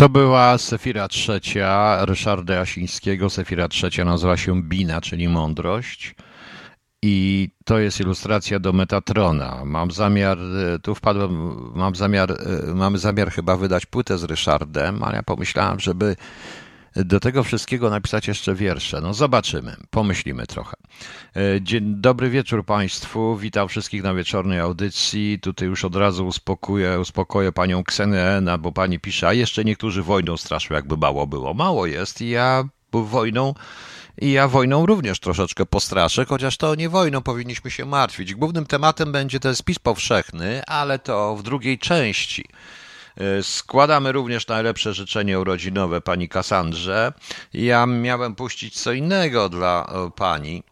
To była Sefira trzecia Ryszarda Jasińskiego. Sefira trzecia nazywa się Bina, czyli mądrość. I to jest ilustracja do Metatrona. Mam zamiar, e, tu wpadłem, mam zamiar, e, mamy zamiar chyba wydać płytę z Ryszardem, ale ja pomyślałem, żeby do tego wszystkiego napisać jeszcze wiersze. No zobaczymy, pomyślimy trochę. E, dzień dobry wieczór Państwu, witam wszystkich na wieczornej audycji. Tutaj już od razu uspokoję, uspokoję Panią Ksenę, bo Pani pisze, a jeszcze niektórzy wojną straszą, jakby mało było. Mało jest i ja wojną i ja wojną również troszeczkę postraszę, chociaż to nie wojną powinniśmy się martwić. Głównym tematem będzie ten spis powszechny, ale to w drugiej części. E, składamy również najlepsze życzenie urodzinowe pani Kasandrze. Ja miałem puścić co innego dla e, pani.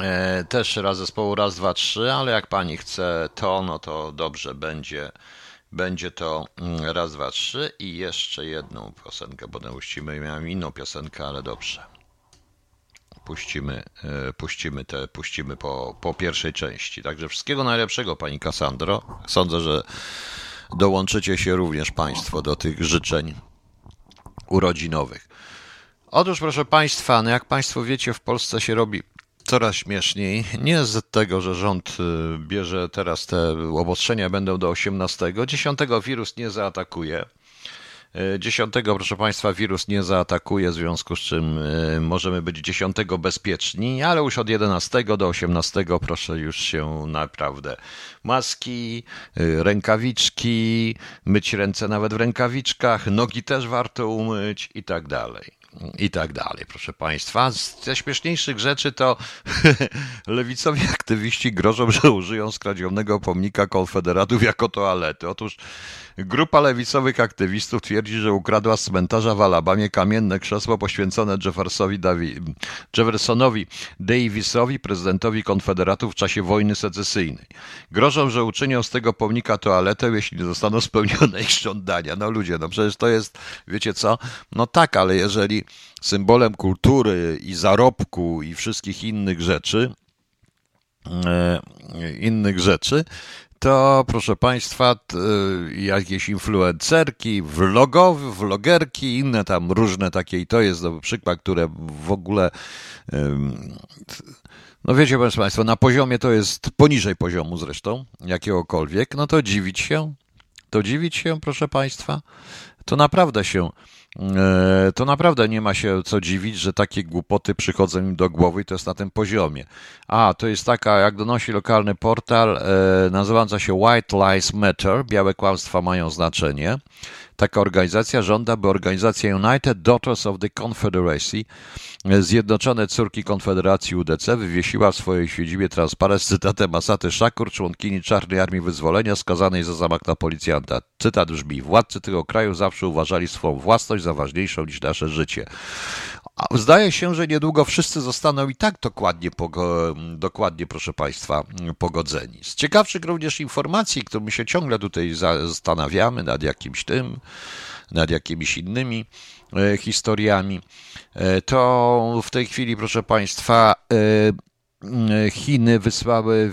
E, też raz zespołu raz, dwa, trzy, ale jak pani chce to, no to dobrze będzie. Będzie to mm, raz, dwa, trzy i jeszcze jedną piosenkę, bo puścimy. Miałem inną piosenkę, ale dobrze. Puścimy, puścimy te, puścimy po, po pierwszej części. Także wszystkiego najlepszego, pani Kasandro. Sądzę, że dołączycie się również Państwo do tych życzeń urodzinowych. Otóż, proszę Państwa, no jak Państwo wiecie, w Polsce się robi coraz śmieszniej. Nie z tego, że rząd y, bierze teraz te obostrzenia, będą do 18. 10 wirus nie zaatakuje. 10, proszę Państwa, wirus nie zaatakuje, w związku z czym e, możemy być 10 bezpieczni, ale już od 11 do 18 proszę już się naprawdę maski, e, rękawiczki, myć ręce nawet w rękawiczkach, nogi też warto umyć i tak dalej i tak dalej, proszę Państwa. Ze śmieszniejszych rzeczy to lewicowi aktywiści grożą, że użyją skradzionego pomnika konfederatów jako toalety. Otóż grupa lewicowych aktywistów twierdzi, że ukradła z cmentarza w Alabamie kamienne krzesło poświęcone Jeffersowi Davi Jeffersonowi Davisowi, prezydentowi konfederatów w czasie wojny secesyjnej. Grożą, że uczynią z tego pomnika toaletę, jeśli nie zostaną spełnione ich żądania. No ludzie, no przecież to jest, wiecie co? No tak, ale jeżeli symbolem kultury i zarobku i wszystkich innych rzeczy, e, innych rzeczy, to proszę Państwa, jakieś influencerki, vlogowy, vlogerki, inne tam różne takie i to jest dobry przykład, które w ogóle no wiecie proszę Państwa, na poziomie to jest poniżej poziomu zresztą, jakiegokolwiek, no to dziwić się, to dziwić się proszę Państwa, to naprawdę się to naprawdę nie ma się co dziwić, że takie głupoty przychodzą im do głowy i to jest na tym poziomie. A, to jest taka, jak donosi lokalny portal, e, nazywająca się White Lies Matter, białe kłamstwa mają znaczenie. Taka organizacja żąda, by organizacja United Daughters of the Confederacy, Zjednoczone Córki Konfederacji UDC, wywiesiła w swojej siedzibie transparent z cytatem Asaty Szakur, członkini Czarnej Armii Wyzwolenia, skazanej za zamach na policjanta. Cytat brzmi: Władcy tego kraju zawsze uważali swoją własność za ważniejszą niż nasze życie. A zdaje się, że niedługo wszyscy zostaną i tak dokładnie, dokładnie, proszę Państwa, pogodzeni. Z ciekawszych również informacji, którymi się ciągle tutaj zastanawiamy nad jakimś tym, nad jakimiś innymi e, historiami, e, to w tej chwili, proszę Państwa, e, Chiny wysłały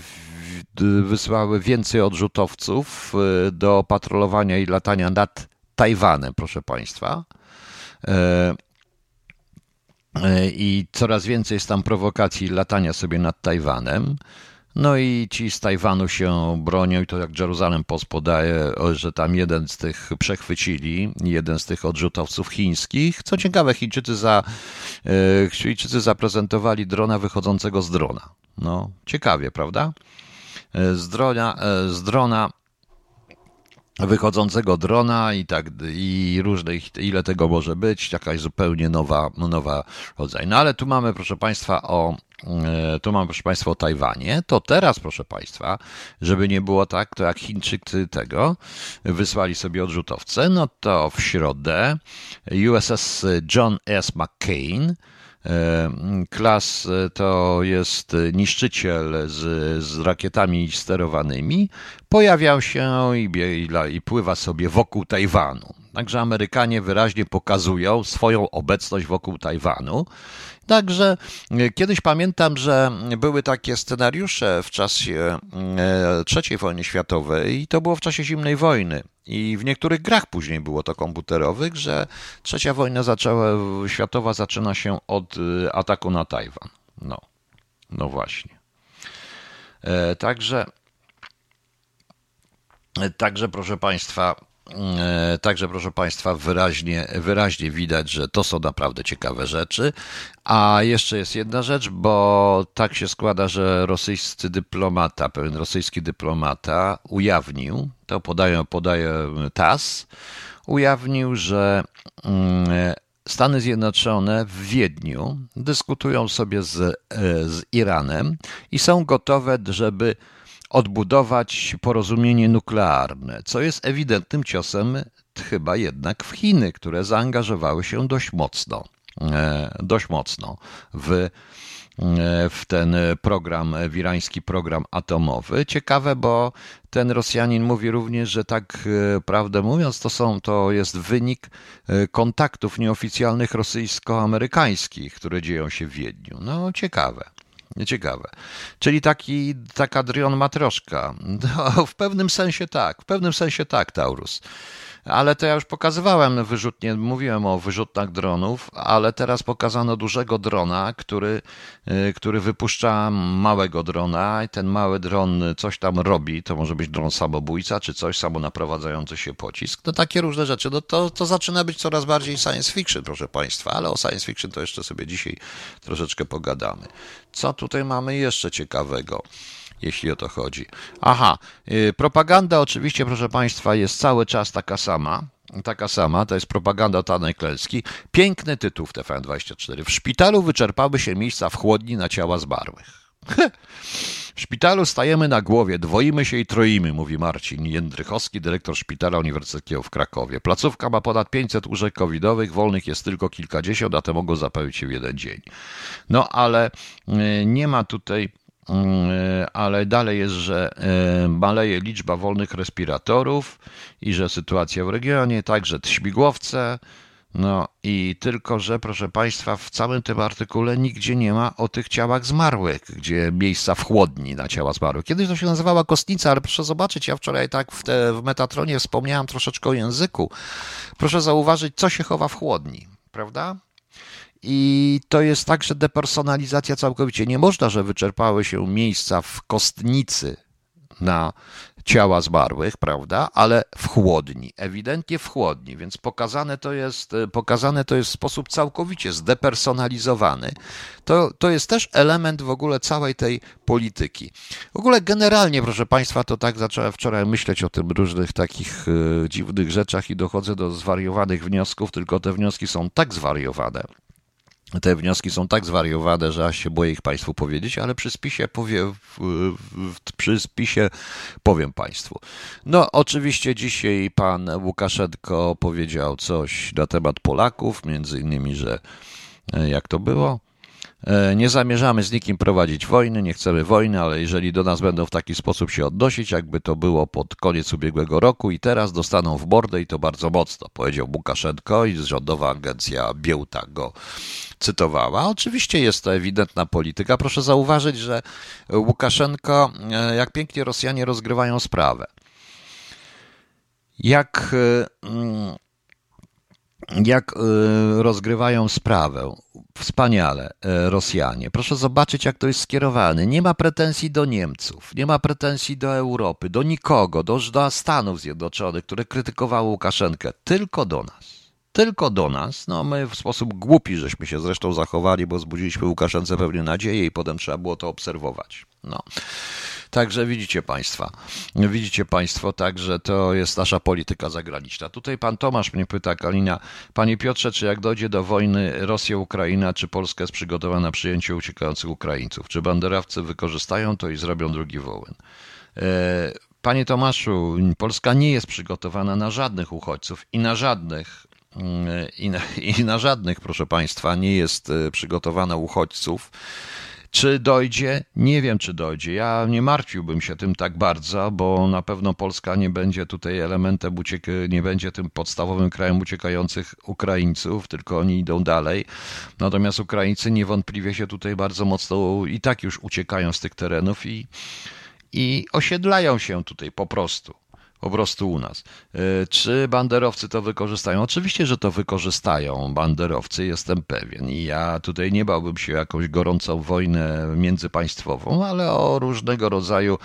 wysłały więcej odrzutowców do patrolowania i latania nad Tajwanem, proszę Państwa. I coraz więcej jest tam prowokacji latania sobie nad Tajwanem. No i ci z Tajwanu się bronią i to jak Jeruzalem Post podaje, że tam jeden z tych przechwycili, jeden z tych odrzutowców chińskich. Co ciekawe, Chińczycy, za, e, Chińczycy zaprezentowali drona wychodzącego z drona. No, ciekawie, prawda? E, z drona, z drona wychodzącego drona i tak, i różnych, ile tego może być, jakaś zupełnie nowa, nowa rodzaj. No ale tu mamy, proszę Państwa, o, e, tu mamy, proszę Państwa, o Tajwanie. To teraz, proszę Państwa, żeby nie było tak, to jak Chińczycy tego wysłali sobie odrzutowce, no to w środę USS John S. McCain klas e, to jest niszczyciel z, z rakietami sterowanymi, pojawiał się i, i, i pływa sobie wokół Tajwanu. Także Amerykanie wyraźnie pokazują swoją obecność wokół Tajwanu. Także e, kiedyś pamiętam, że były takie scenariusze w czasie III wojny światowej i to było w czasie zimnej wojny i w niektórych grach później było to komputerowych, że trzecia wojna zaczęła, światowa zaczyna się od y, ataku na Tajwan. No, no właśnie. E, także, e, także proszę Państwa, E, także, proszę Państwa, wyraźnie, wyraźnie widać, że to są naprawdę ciekawe rzeczy. A jeszcze jest jedna rzecz, bo tak się składa, że rosyjscy dyplomata, pewien rosyjski dyplomata ujawnił, to podaje, podaje TAS, ujawnił, że mm, Stany Zjednoczone w Wiedniu dyskutują sobie z, e, z Iranem i są gotowe, żeby odbudować porozumienie nuklearne, co jest ewidentnym ciosem chyba jednak w Chiny, które zaangażowały się dość mocno, e, dość mocno w, e, w ten program, w irański program atomowy. Ciekawe, bo ten Rosjanin mówi również, że tak e, prawdę mówiąc, to są, to jest wynik kontaktów nieoficjalnych rosyjsko-amerykańskich, które dzieją się w Wiedniu. No, ciekawe. Ciekawe. Czyli taki, taka Drion Matroszka. No, w pewnym sensie tak, w pewnym sensie tak, Taurus. Ale to ja już pokazywałem wyrzutnie, mówiłem o wyrzutach dronów, ale teraz pokazano dużego drona, który, y, który wypuszcza małego drona i ten mały dron coś tam robi. To może być dron samobójca, czy coś, samonaprowadzający się pocisk. No takie różne rzeczy. No to, to zaczyna być coraz bardziej science fiction, proszę Państwa, ale o science fiction to jeszcze sobie dzisiaj troszeczkę pogadamy. Co tutaj mamy jeszcze ciekawego? Jeśli o to chodzi. Aha, y, propaganda oczywiście, proszę Państwa, jest cały czas taka sama. Taka sama, to jest propaganda Tanej Klęski. Piękny tytuł w TVN24. W szpitalu wyczerpały się miejsca w chłodni na ciała zmarłych. W szpitalu stajemy na głowie, dwoimy się i troimy, mówi Marcin Jędrychowski, dyrektor szpitala uniwersyteckiego w Krakowie. Placówka ma ponad 500 łóżek covidowych, wolnych jest tylko kilkadziesiąt, a te mogą zapełnić się w jeden dzień. No ale y, nie ma tutaj ale dalej jest, że e, maleje liczba wolnych respiratorów i że sytuacja w regionie, także śmigłowce. No i tylko, że proszę Państwa, w całym tym artykule nigdzie nie ma o tych ciałach zmarłych, gdzie miejsca w chłodni na ciała zmarłych. Kiedyś to się nazywała kostnica, ale proszę zobaczyć, ja wczoraj tak w, te, w Metatronie wspomniałem troszeczkę o języku. Proszę zauważyć, co się chowa w chłodni, prawda? I to jest także depersonalizacja całkowicie. Nie można, że wyczerpały się miejsca w kostnicy na ciała zmarłych, prawda? Ale w chłodni, ewidentnie w chłodni, więc pokazane to jest, pokazane to jest w sposób całkowicie zdepersonalizowany. To, to jest też element w ogóle całej tej polityki. W ogóle generalnie, proszę Państwa, to tak zacząłem wczoraj myśleć o tym różnych takich e, dziwnych rzeczach i dochodzę do zwariowanych wniosków, tylko te wnioski są tak zwariowane, te wnioski są tak zwariowane, że aż się boję ich Państwu powiedzieć, ale przy spisie, powie, przy spisie powiem Państwu. No, oczywiście dzisiaj pan Łukaszenko powiedział coś na temat Polaków, między innymi, że e, jak to było? E, nie zamierzamy z nikim prowadzić wojny, nie chcemy wojny, ale jeżeli do nas będą w taki sposób się odnosić, jakby to było pod koniec ubiegłego roku i teraz dostaną w mordę i to bardzo mocno, powiedział Łukaszenko i rządowa agencja Biełta go cytowała. Oczywiście jest to ewidentna polityka. Proszę zauważyć, że Łukaszenko, e, jak pięknie Rosjanie rozgrywają sprawę. Jak, e, mm, jak rozgrywają sprawę. Wspaniale, e, Rosjanie. Proszę zobaczyć, jak to jest skierowane. Nie ma pretensji do Niemców, nie ma pretensji do Europy, do nikogo, do, do Stanów Zjednoczonych, które krytykowały Łukaszenkę, tylko do nas. Tylko do nas. No, my w sposób głupi żeśmy się zresztą zachowali, bo zbudziliśmy Łukaszence pewnie nadzieję i potem trzeba było to obserwować. No. Także widzicie Państwa, widzicie Państwo, także to jest nasza polityka zagraniczna. Tutaj pan Tomasz mnie pyta, Kalina, Panie Piotrze, czy jak dojdzie do wojny Rosja-Ukraina, czy Polska jest przygotowana na przyjęcie uciekających Ukraińców? Czy banderawcy wykorzystają to i zrobią drugi wołyn? E, panie Tomaszu, Polska nie jest przygotowana na żadnych uchodźców i na żadnych mm, i na, i na żadnych, proszę Państwa, nie jest e, przygotowana uchodźców. Czy dojdzie? Nie wiem, czy dojdzie. Ja nie martwiłbym się tym tak bardzo, bo na pewno Polska nie będzie tutaj elementem uciek, nie będzie tym podstawowym krajem uciekających Ukraińców, tylko oni idą dalej. Natomiast Ukraińcy niewątpliwie się tutaj bardzo mocno i tak już uciekają z tych terenów i, i osiedlają się tutaj po prostu po prostu u nas. E, czy banderowcy to wykorzystają? Oczywiście, że to wykorzystają banderowcy, jestem pewien. I ja tutaj nie bałbym się jakąś gorącą wojnę międzypaństwową, ale o różnego rodzaju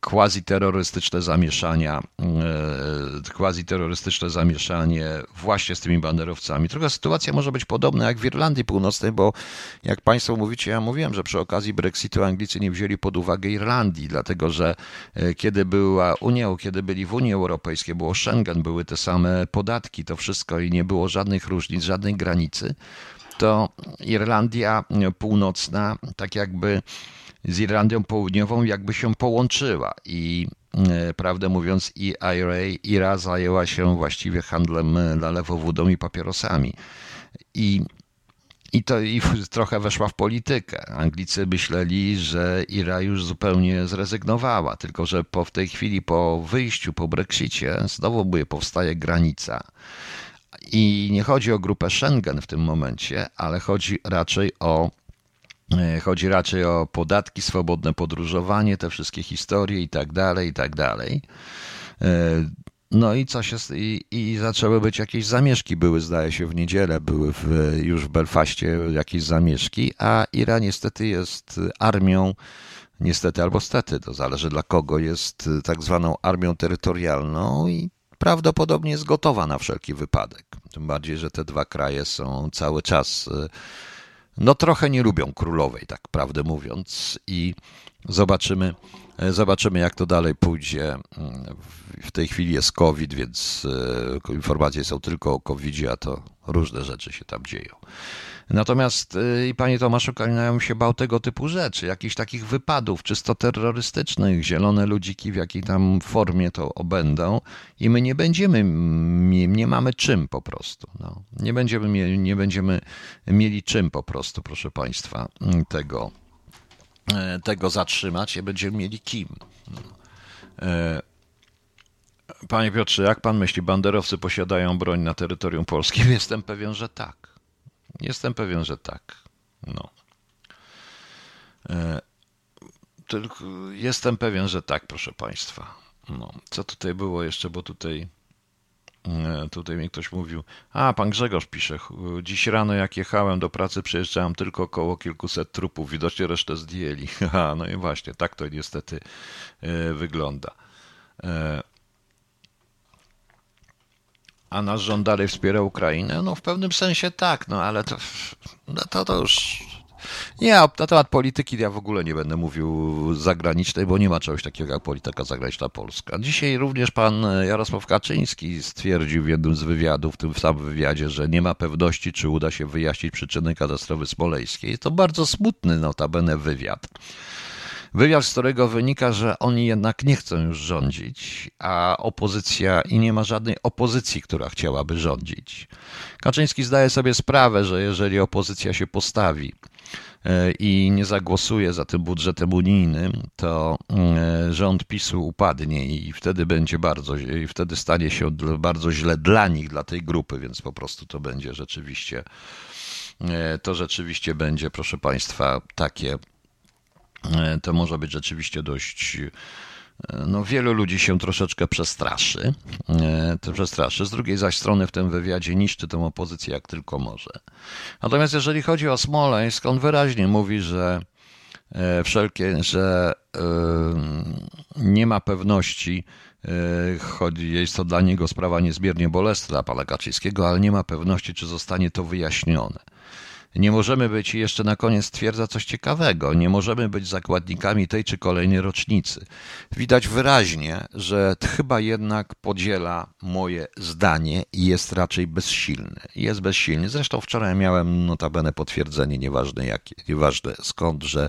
quasi-terrorystyczne zamieszania, e, quasi-terrorystyczne zamieszanie właśnie z tymi banderowcami. Trochę sytuacja może być podobna jak w Irlandii Północnej, bo jak Państwo mówicie, ja mówiłem, że przy okazji Brexitu Anglicy nie wzięli pod uwagę Irlandii, dlatego że e, kiedy była Unia, kiedy byli w Unii Europejskiej, było Schengen, były te same podatki, to wszystko i nie było żadnych różnic, żadnej granicy, to Irlandia Północna tak jakby z Irlandią Południową jakby się połączyła i e, prawdę mówiąc i IRA, IRA zajęła się właściwie handlem lalewowódą i papierosami. I i to i trochę weszła w politykę. Anglicy myśleli, że IRA już zupełnie zrezygnowała, tylko że po, w tej chwili po wyjściu, po Brexicie, znowu powstaje granica. I nie chodzi o grupę Schengen w tym momencie, ale chodzi raczej o E, chodzi raczej o podatki, swobodne podróżowanie, te wszystkie historie i tak dalej, i tak dalej. E, no i coś jest, i, i zaczęły być jakieś zamieszki, były zdaje się w niedzielę, były w, już w Belfaście jakieś zamieszki, a Iran niestety jest armią, niestety albo stety, to zależy dla kogo, jest tak zwaną armią terytorialną i prawdopodobnie jest gotowa na wszelki wypadek. Tym bardziej, że te dwa kraje są cały czas e, no trochę nie lubią królowej, tak prawdę mówiąc, i zobaczymy, e, zobaczymy jak to dalej pójdzie. W tej chwili jest COVID, więc e, informacje są tylko o COVID, a to różne rzeczy się tam dzieją. Natomiast y, i panie Tomaszu Kalina, się bał tego typu rzeczy, jakichś takich wypadów czysto terrorystycznych, zielone ludziki w jakiej tam formie to obędą i my nie będziemy, nie mamy czym po prostu. No. Nie, będziemy mieli, nie będziemy mieli czym po prostu, proszę państwa, tego, e, tego zatrzymać, nie będziemy mieli kim. E, panie Piotrze, jak pan myśli, banderowcy posiadają broń na terytorium polskim? Jestem pewien, że tak. Jestem pewien, że tak. No. E, tylko jestem pewien, że tak, proszę Państwa. No. Co tutaj było jeszcze, bo tutaj e, Tutaj mi ktoś mówił, a pan Grzegorz pisze, dziś rano jak jechałem do pracy przejeżdżałem tylko około kilkuset trupów, widocznie resztę zdjęli. No i właśnie, tak to niestety e, wygląda a nasz rząd dalej wspiera Ukrainę? No w pewnym sensie tak, no ale to, no to, to już... Nie, na temat polityki ja w ogóle nie będę mówił zagranicznej, bo nie ma czegoś takiego jak polityka zagraniczna Polska. Dzisiaj również pan Jarosław Kaczyński stwierdził w jednym z wywiadów, w tym samym wywiadzie, że nie ma pewności, czy uda się wyjaśnić przyczyny katastrofy smoleńskiej. To bardzo smutny notabene wywiad. Wywiad, z którego wynika, że oni jednak nie chcą już rządzić, a opozycja i nie ma żadnej opozycji, która chciałaby rządzić. Kaczyński zdaje sobie sprawę, że jeżeli opozycja się postawi e, i nie zagłosuje za tym budżetem unijnym, to e, rząd PiSu upadnie i wtedy będzie bardzo, i wtedy stanie się bardzo źle dla nich, dla tej grupy, więc po prostu to będzie rzeczywiście, e, to rzeczywiście będzie, proszę Państwa, takie to może być rzeczywiście dość. E, no, wielu ludzi się troszeczkę przestraszy, e, to przestraszy. Z drugiej zaś strony w tym wywiadzie niszczy tę opozycję jak tylko może. Natomiast jeżeli chodzi o Smoleńsk, on wyraźnie mówi, że wszelkie, że nie ma pewności, chodzi, jest to dla niego sprawa niezmiernie bolesna dla pana Kaczyńskiego, ale nie ma pewności, czy zostanie to wyjaśnione. Nie możemy być, i jeszcze na koniec stwierdza coś ciekawego, nie możemy być zakładnikami tej czy kolejnej rocznicy. Widać wyraźnie, że chyba jednak podziela moje zdanie i jest raczej bezsilny. Jest bezsilny. Zresztą wczoraj miałem notabene potwierdzenie, nieważne jakie, nieważne skąd, że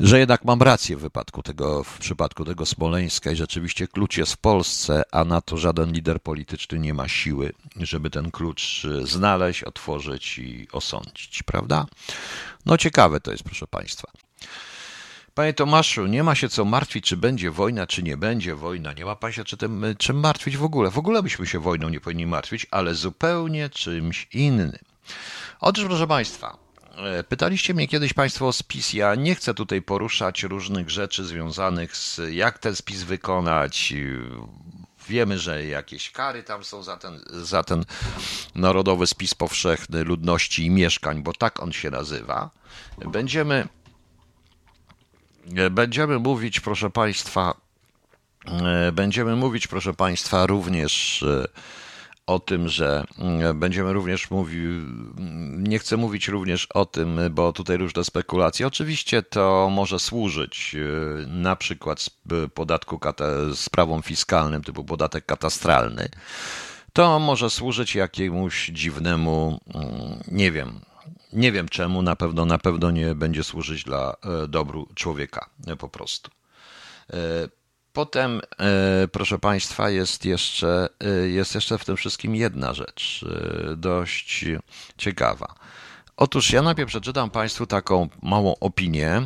że jednak mam rację w wypadku tego, w przypadku tego Smoleńska i rzeczywiście klucz jest w Polsce, a na to żaden lider polityczny nie ma siły, żeby ten klucz e, znaleźć, otworzyć i osądzić, prawda? No ciekawe to jest, proszę Państwa. Panie Tomaszu, nie ma się co martwić, czy będzie wojna, czy nie będzie wojna. Nie ma pan się czy tym, czym martwić w ogóle. W ogóle byśmy się wojną nie powinni martwić, ale zupełnie czymś innym. Otóż, proszę Państwa, pytaliście mnie kiedyś Państwo o spis. Ja nie chcę tutaj poruszać różnych rzeczy związanych z jak ten spis wykonać. Wiemy, że jakieś kary tam są za ten, za ten Narodowy Spis Powszechny Ludności i Mieszkań, bo tak on się nazywa. Będziemy, będziemy mówić, proszę Państwa, e, będziemy mówić, proszę Państwa, również e, o tym, że mm, będziemy również mówił, nie chcę mówić również o tym, bo tutaj różne spekulacje. Oczywiście to może służyć y, na przykład podatku sprawom fiskalnym typu podatek katastralny. To może służyć jakiemuś dziwnemu, mm, nie wiem, nie wiem czemu, na pewno na pewno nie będzie służyć dla e, dobru człowieka po prostu. Potem, e, proszę Państwa, jest jeszcze, e, jest jeszcze w tym wszystkim jedna rzecz, e, dość ciekawa. Otóż ja najpierw przeczytam Państwu taką małą opinię,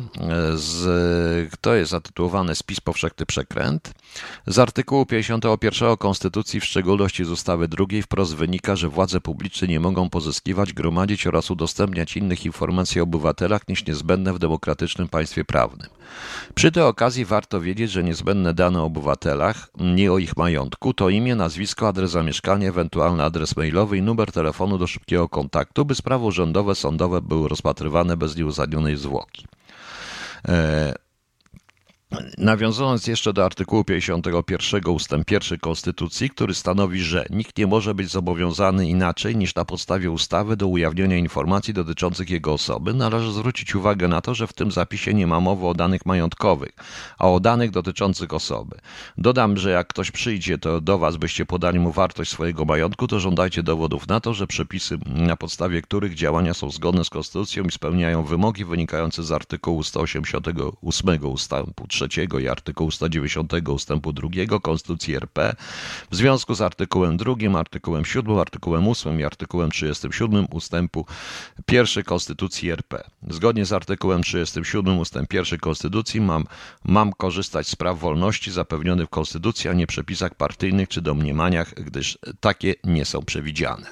z, to jest zatytułowane Spis Powszechny Przekręt. Z artykułu 51 Konstytucji, w szczególności z ustawy drugiej, wprost wynika, że władze publiczne nie mogą pozyskiwać, gromadzić oraz udostępniać innych informacji o obywatelach niż niezbędne w demokratycznym państwie prawnym. Przy tej okazji warto wiedzieć, że niezbędne dane o obywatelach, nie o ich majątku, to imię, nazwisko, adres zamieszkania, ewentualny adres mailowy i numer telefonu do szybkiego kontaktu, by sprawy urzędowe sądowe były rozpatrywane bez nieuzasadnionej zwłoki. E, Nawiązując jeszcze do artykułu 51 ust. 1 Konstytucji, który stanowi, że nikt nie może być zobowiązany inaczej niż na podstawie ustawy do ujawnienia informacji dotyczących jego osoby, należy zwrócić uwagę na to, że w tym zapisie nie ma mowy o danych majątkowych, a o danych dotyczących osoby. Dodam, że jak ktoś przyjdzie to do Was, byście podali mu wartość swojego majątku, to żądajcie dowodów na to, że przepisy, na podstawie których działania są zgodne z Konstytucją i spełniają wymogi wynikające z artykułu 188 ustępu 3 i artykułu 190 ustępu 2 Konstytucji RP w związku z artykułem 2, artykułem 7, artykułem 8 i artykułem 37 ustępu 1 Konstytucji RP. Zgodnie z artykułem 37 ustęp 1 Konstytucji mam, mam korzystać z praw wolności zapewnionych w Konstytucji, a nie przepisach partyjnych czy domniemaniach, gdyż takie nie są przewidziane.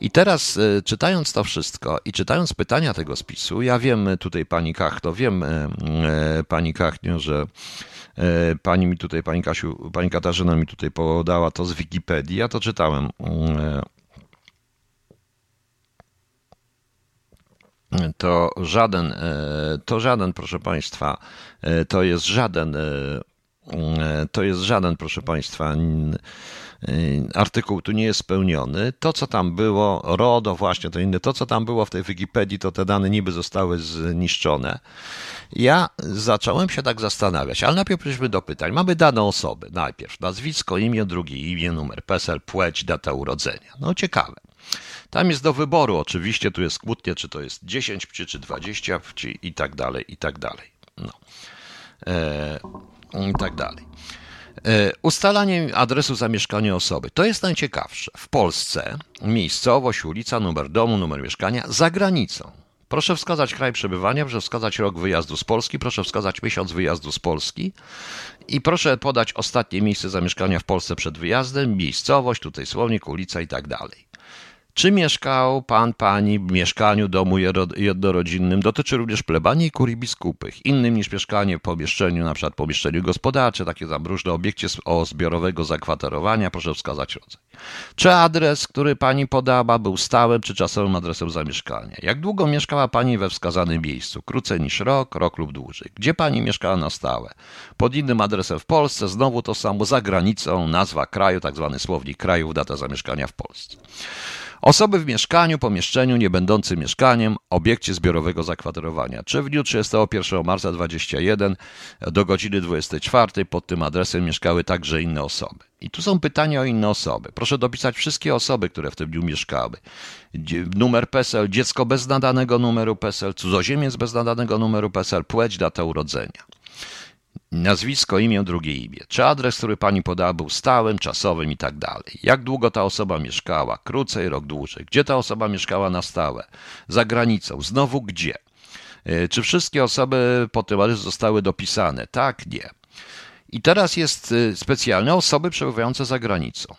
I teraz e, czytając to wszystko i czytając pytania tego spisu, ja wiem tutaj pani Kachto, wiem e, e, pani Kachnio, że E, pani mi tutaj, pani Kasiu, pani Katarzyna mi tutaj podała to z Wikipedii, ja to czytałem. E, to żaden, e, to żaden, proszę Państwa, to jest żaden, to jest żaden, proszę Państwa, artykuł tu nie jest spełniony. To, co tam było, RODO, właśnie to inne, to, co tam było w tej Wikipedii, to te dane niby zostały zniszczone. Ja zacząłem się tak zastanawiać, ale najpierw przejdźmy do pytań. Mamy dane osoby. Najpierw nazwisko, imię, drugie imię, numer PESEL, płeć, data urodzenia. No ciekawe. Tam jest do wyboru, oczywiście tu jest kłótnie, czy to jest 10 pci, czy 20 pci i tak dalej, i tak dalej. No. E, I tak dalej. E, ustalanie adresu zamieszkania osoby. To jest najciekawsze. W Polsce miejscowość, ulica, numer domu, numer mieszkania, za granicą. Proszę wskazać kraj przebywania, proszę wskazać rok wyjazdu z Polski, proszę wskazać miesiąc wyjazdu z Polski i proszę podać ostatnie miejsce zamieszkania w Polsce przed wyjazdem, miejscowość, tutaj słownik, ulica i tak dalej. Czy mieszkał pan, pani w mieszkaniu, domu jednorodzinnym? Dotyczy również plebanii i kurii biskupych. Innym niż mieszkanie w pomieszczeniu, na przykład pomieszczeniu gospodarczym, takie tam różne obiekcie o zbiorowego zakwaterowania, proszę wskazać rodzaj. Czy adres, który pani podała, był stałym czy czasowym adresem zamieszkania? Jak długo mieszkała pani we wskazanym miejscu? Krócej niż rok, rok lub dłużej. Gdzie pani mieszkała na stałe? Pod innym adresem w Polsce, znowu to samo, za granicą, nazwa kraju, tak zwany słownik krajów, data zamieszkania w Polsce. Osoby w mieszkaniu, pomieszczeniu nie będącym mieszkaniem, obiekcie zbiorowego zakwaterowania. Czy w dniu 31 marca 2021 do godziny 24 pod tym adresem mieszkały także inne osoby. I tu są pytania o inne osoby. Proszę dopisać wszystkie osoby, które w tym dniu mieszkały. Numer PESEL, dziecko bez nadanego numeru PESEL, cudzoziemiec bez nadanego numeru PESEL, płeć, data urodzenia nazwisko, imię, drugie imię. Czy adres, który pani podała, był stałym, czasowym i tak dalej. Jak długo ta osoba mieszkała? Krócej, rok dłużej. Gdzie ta osoba mieszkała na stałe? Za granicą. Znowu gdzie? E, czy wszystkie osoby po tym adresie zostały dopisane? Tak, nie. I teraz jest e, specjalne osoby przebywające za granicą.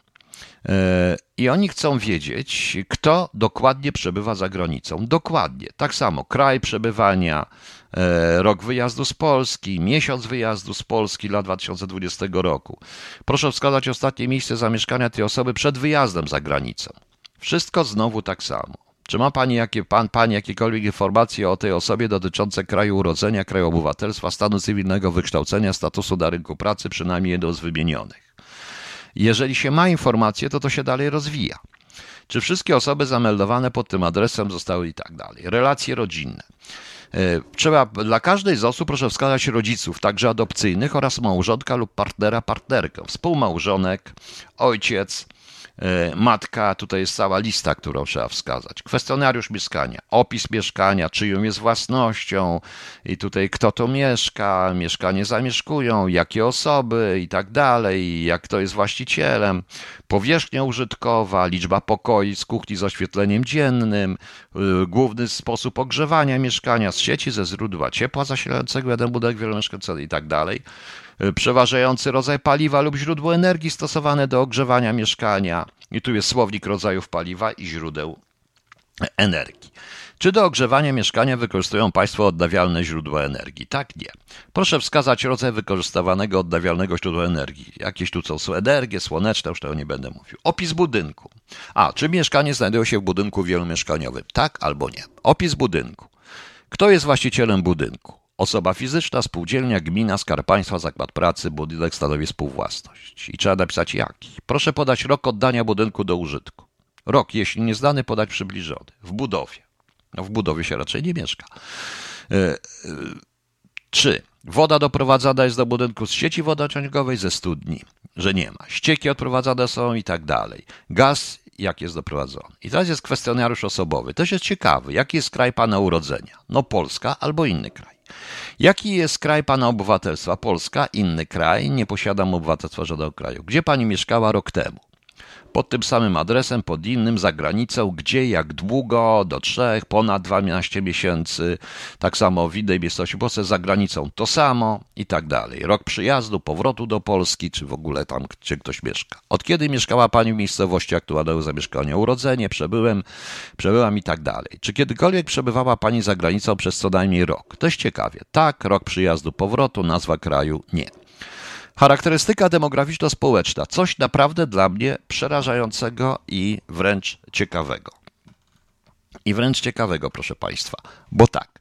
E, I oni chcą wiedzieć, kto dokładnie przebywa za granicą. Dokładnie. Tak samo kraj przebywania, rok wyjazdu z Polski, miesiąc wyjazdu z Polski dla 2020 roku. Proszę wskazać ostatnie miejsce zamieszkania tej osoby przed wyjazdem za granicą. Wszystko znowu tak samo. Czy ma pani, jakie, pan, pani jakiekolwiek informacje o tej osobie dotyczące kraju urodzenia, kraju obywatelstwa, stanu cywilnego, wykształcenia, statusu na rynku pracy, przynajmniej jedną z wymienionych? Jeżeli się ma informacje, to to się dalej rozwija. Czy wszystkie osoby zameldowane pod tym adresem zostały i tak dalej? Relacje rodzinne. E, trzeba dla każdej z osób proszę wskazać rodziców, także adopcyjnych oraz małżonka lub partnera, partnerkę, współmałżonek, ojciec, matka, tutaj jest cała lista, którą trzeba wskazać. Kwestionariusz mieszkania, opis mieszkania, czyją jest własnością i tutaj kto to mieszka, mieszkanie zamieszkują, jakie osoby i tak dalej, jak kto jest właścicielem, powierzchnia użytkowa, liczba pokoi z kuchni z oświetleniem dziennym, y, główny sposób ogrzewania mieszkania z sieci, ze źródła ciepła zasilającego jeden budynek wielomieszkaniowy i tak dalej. Y, przeważający rodzaj paliwa lub źródło energii stosowane do ogrzewania mieszkania. I tu jest słownik rodzajów paliwa i źródeł energii. Czy do ogrzewania mieszkania wykorzystują Państwo odnawialne źródła energii? Tak, nie. Proszę wskazać rodzaj wykorzystywanego odnawialnego źródła energii. Jakieś tu są energie słoneczne, już tego nie będę mówił. Opis budynku. A, czy mieszkanie znajduje się w budynku wielomieszkaniowym? Tak albo nie. Opis budynku. Kto jest właścicielem budynku? Osoba fizyczna, spółdzielnia, gmina, skarb państwa, zakład pracy, budynek stanowi współwłasność. I trzeba napisać jaki. Proszę podać rok oddania budynku do użytku. Rok, jeśli nieznany, podać przybliżony. W budowie. No w budowie się raczej nie mieszka. E, trzy. Woda doprowadzana jest do budynku z sieci wodociągowej, ze studni, że nie ma. Ścieki odprowadzane są i tak dalej. Gaz jak jest doprowadzony. I teraz jest kwestionariusz osobowy. Też jest ciekawy. Jaki jest kraj pana urodzenia? No Polska albo inny kraj. Jaki jest kraj pana obywatelstwa? Polska, inny kraj, nie posiadam obywatelstwa żadnego kraju. Gdzie pani mieszkała rok temu? Pod tym samym adresem, pod innym, za granicą, gdzie, jak długo, do trzech, ponad 12 miesięcy, tak samo w innej miejscowości, po za granicą to samo i tak dalej. Rok przyjazdu, powrotu do Polski, czy w ogóle tam, gdzie ktoś mieszka. Od kiedy mieszkała Pani w miejscowości aktualnego zamieszkania? Urodzenie, przebyłem, przebyłam i tak dalej. Czy kiedykolwiek przebywała Pani za granicą przez co najmniej rok? To jest ciekawie. Tak, rok przyjazdu, powrotu, nazwa kraju, nie. Charakterystyka demograficzno-społeczna. Coś naprawdę dla mnie przerażającego i wręcz ciekawego. I wręcz ciekawego, proszę Państwa. Bo tak,